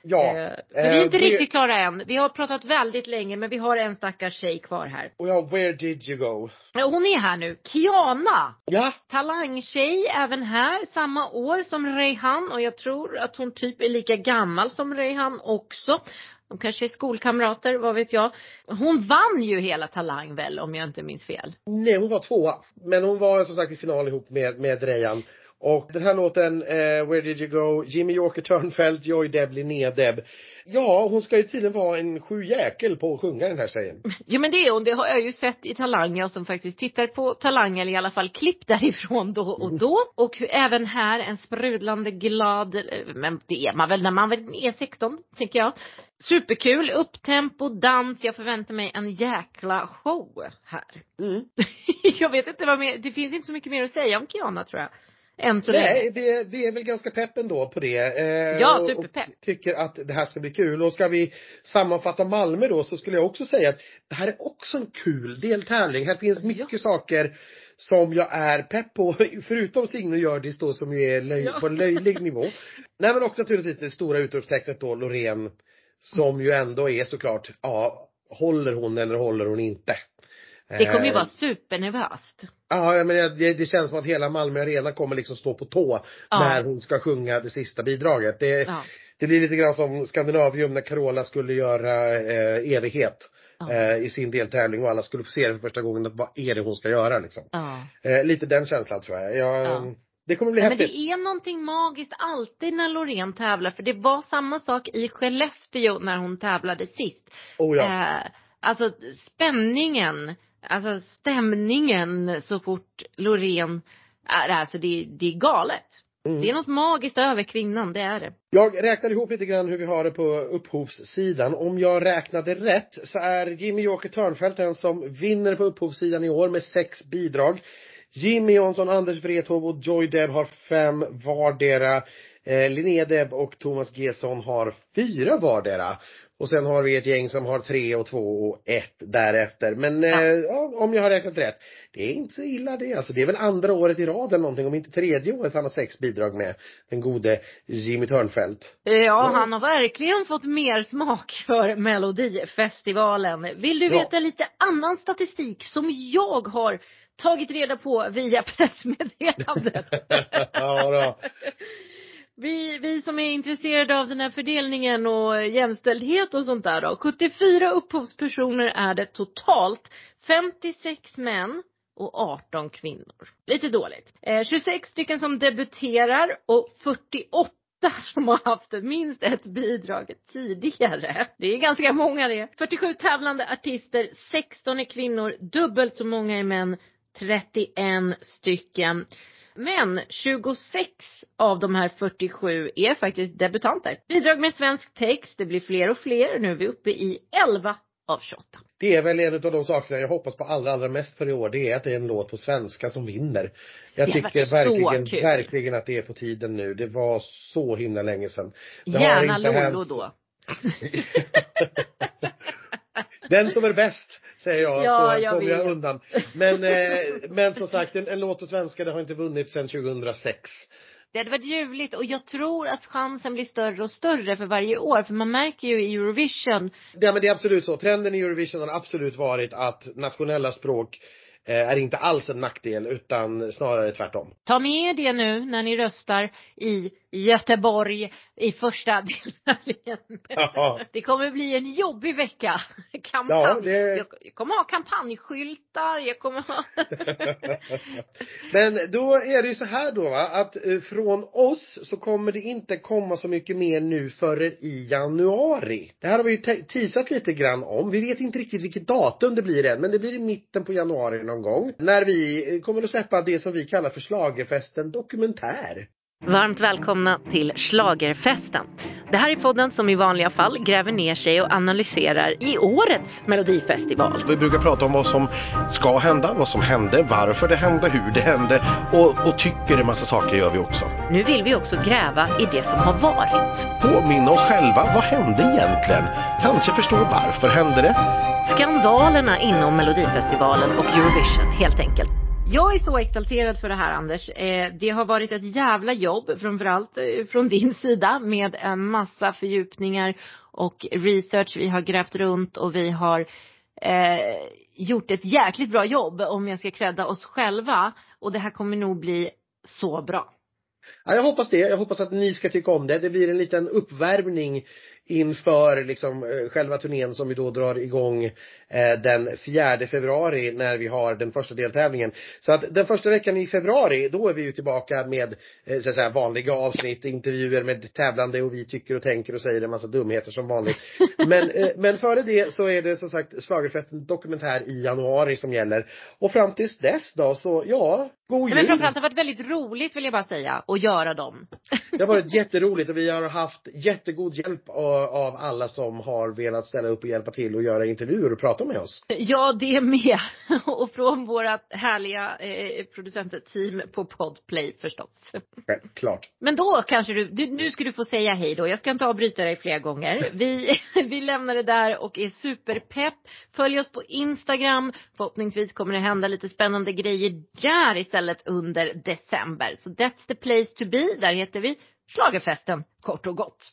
Ja. Eh, vi är eh, inte det- riktigt klara än. Vi har pratat väldigt länge men vi har en stackars tjej kvar här. Och ja, where did you go? Hon är här nu. Kiana! Ja, Talangtjej även här, samma år som Reyhan och jag tror att hon typ är lika gammal som Reyhan också. De kanske är skolkamrater, vad vet jag. Hon vann ju hela Talang väl om jag inte minns fel. nej hon var tvåa. Men hon var som sagt i final ihop med, med Drejan. Och den här låten, eh, Where did you go? Jimmy Yorker Törnfeldt, Joy Deb, Linnea Deb. Ja, hon ska ju tydligen vara en sjujäkel på att sjunga den här tjejen. Jo men det är hon, det har jag ju sett i Talang, jag som faktiskt tittar på Talang eller i alla fall klipp därifrån då och då. Och även här en sprudlande glad, men det är man väl när man är 16, tänker jag. Superkul, upptempo, dans, jag förväntar mig en jäkla show här. Mm. jag vet inte vad mer, det finns inte så mycket mer att säga om Kiana tror jag. Än så länge. Nej, det, det är väl ganska pepp ändå på det. Eh, Ja, superpepp. Och tycker att det här ska bli kul. Och ska vi sammanfatta Malmö då så skulle jag också säga att det här är också en kul deltävling. Här finns mycket saker som jag är pepp på. Förutom Signe och Hjördis då som ju är löj, Ja. på en löjlig nivå. Nej men och naturligtvis det stora utropstecknet då Loreen. Som ju ändå är såklart, ja, håller hon eller håller hon inte? Det kommer ju Eh, vara supernervöst. Ja, men det, det känns som att hela Malmö Arena kommer liksom stå på tå Ja. när hon ska sjunga det sista bidraget. Det, Ja. det blir lite grann som Skandinavium när Carola skulle göra eh, evighet Ja. eh, i sin deltävling och alla skulle få se det för första gången. Vad är det hon ska göra liksom? Eh, lite den känslan tror jag. jag Ja. Det kommer bli Ja, men häftigt. det är någonting magiskt alltid när Loreen tävlar för det var samma sak i Skellefteå när hon tävlade sist. Oh ja. Eh, alltså spänningen, alltså stämningen så fort Loreen är alltså det, det är galet. Mm. Det är något magiskt över kvinnan, det är det. Jag räknar ihop lite grann hur vi har det på upphovssidan. Om jag räknade rätt så är Jimmy Joker Törnfeldt den som vinner på upphovssidan i år med sex bidrag. Jimmy Jonsson, Anders Wrethov och Joy Deb har fem vardera. Eh, Linnea Deb och Thomas Gesson har fyra vardera. Och sen har vi ett gäng som har tre och två och ett därefter. Men ja. Eh, ja, om jag har räknat rätt. Det är inte så illa det alltså. Det är väl andra året i rad eller någonting, om inte tredje året han har sex bidrag med. Den gode Jimmy Törnfeldt. Ja, han har verkligen fått mer smak för Melodifestivalen. Vill du veta lite annan statistik som jag har tagit reda på via pressmeddelandet? ja då. Vi, vi som är intresserade av den här fördelningen och jämställdhet och sånt där då. 74 upphovspersoner är det totalt. 56 män och 18 kvinnor. Lite dåligt. Eh, 26 stycken som debuterar och 48 som har haft minst ett bidrag tidigare. Det är ganska många det. 47 tävlande artister, 16 är kvinnor, dubbelt så många är män, 31 stycken. Men 26 av de här 47 är faktiskt debutanter. Bidrag med svensk text, det blir fler och fler. Nu är vi uppe i 11 av 28. Det är väl en av de sakerna jag hoppas på allra, allra mest för i år. Det är att det är en låt på svenska som vinner. Jag tycker verkligen, kul. verkligen att det är på tiden nu. Det var så himla länge sedan. Det Gärna Lollo då. Den som är bäst, säger jag, ja, så jag kommer jag undan. Men, eh, men som sagt, en, en låt på svenska, det har inte vunnit sedan 2006. Det hade varit ljuvligt och jag tror att chansen blir större och större för varje år. För man märker ju i Eurovision. Ja men det är absolut så. Trenden i Eurovision har absolut varit att nationella språk Eh, är inte alls en nackdel utan snarare tvärtom. Ta med det nu när ni röstar i Göteborg i första deltävlingen. Ja. Det kommer bli en jobbig vecka. Kampanj. Ja, det... Jag kommer ha kampanjskyltar, jag kommer ha Men då är det ju så här då va, att eh, från oss så kommer det inte komma så mycket mer nu förrän i januari. Det här har vi ju teasat lite grann om. Vi vet inte riktigt vilket datum det blir än, men det blir i mitten på januari någon gång. När vi kommer att släppa det som vi kallar för Slagerfesten dokumentär. Varmt välkomna till Slagerfesten. Det här är podden som i vanliga fall gräver ner sig och analyserar i årets Melodifestival. Vi brukar prata om vad som ska hända, vad som hände, varför det hände, hur det hände och, och tycker en massa saker gör vi också. Nu vill vi också gräva i det som har varit. Påminna oss själva, vad hände egentligen? Kanske förstå varför hände det? Skandalerna inom Melodifestivalen och Eurovision helt enkelt. Jag är så exalterad för det här Anders. Eh, det har varit ett jävla jobb, framförallt eh, från din sida, med en massa fördjupningar och research. Vi har grävt runt och vi har eh, gjort ett jäkligt bra jobb om jag ska credda oss själva. Och det här kommer nog bli så bra. Ja, jag hoppas det. Jag hoppas att ni ska tycka om det. Det blir en liten uppvärmning inför liksom eh, själva turnén som vi då drar igång den 4 februari när vi har den första deltävlingen. Så att den första veckan i februari, då är vi ju tillbaka med eh, så att säga vanliga avsnitt, intervjuer med tävlande och vi tycker och tänker och säger en massa dumheter som vanligt. Men, men före det så är det som sagt Schlagerfesten dokumentär i januari som gäller. Och fram tills dess då så, ja, God jul! Men framförallt har det varit väldigt roligt vill jag bara säga, att göra dem. Det har varit jätteroligt och vi har haft jättegod hjälp av alla som har velat ställa upp och hjälpa till och göra intervjuer och prata med oss. Ja, det med. Och från vårat härliga eh, producentteam på Podplay förstås. Självklart. Men då kanske du, du, nu ska du få säga hej då. Jag ska inte avbryta dig flera gånger. Vi, vi lämnar det där och är superpepp. Följ oss på Instagram. Förhoppningsvis kommer det hända lite spännande grejer där istället under december. Så that's the place to be. Där heter vi Schlagerfesten kort och gott.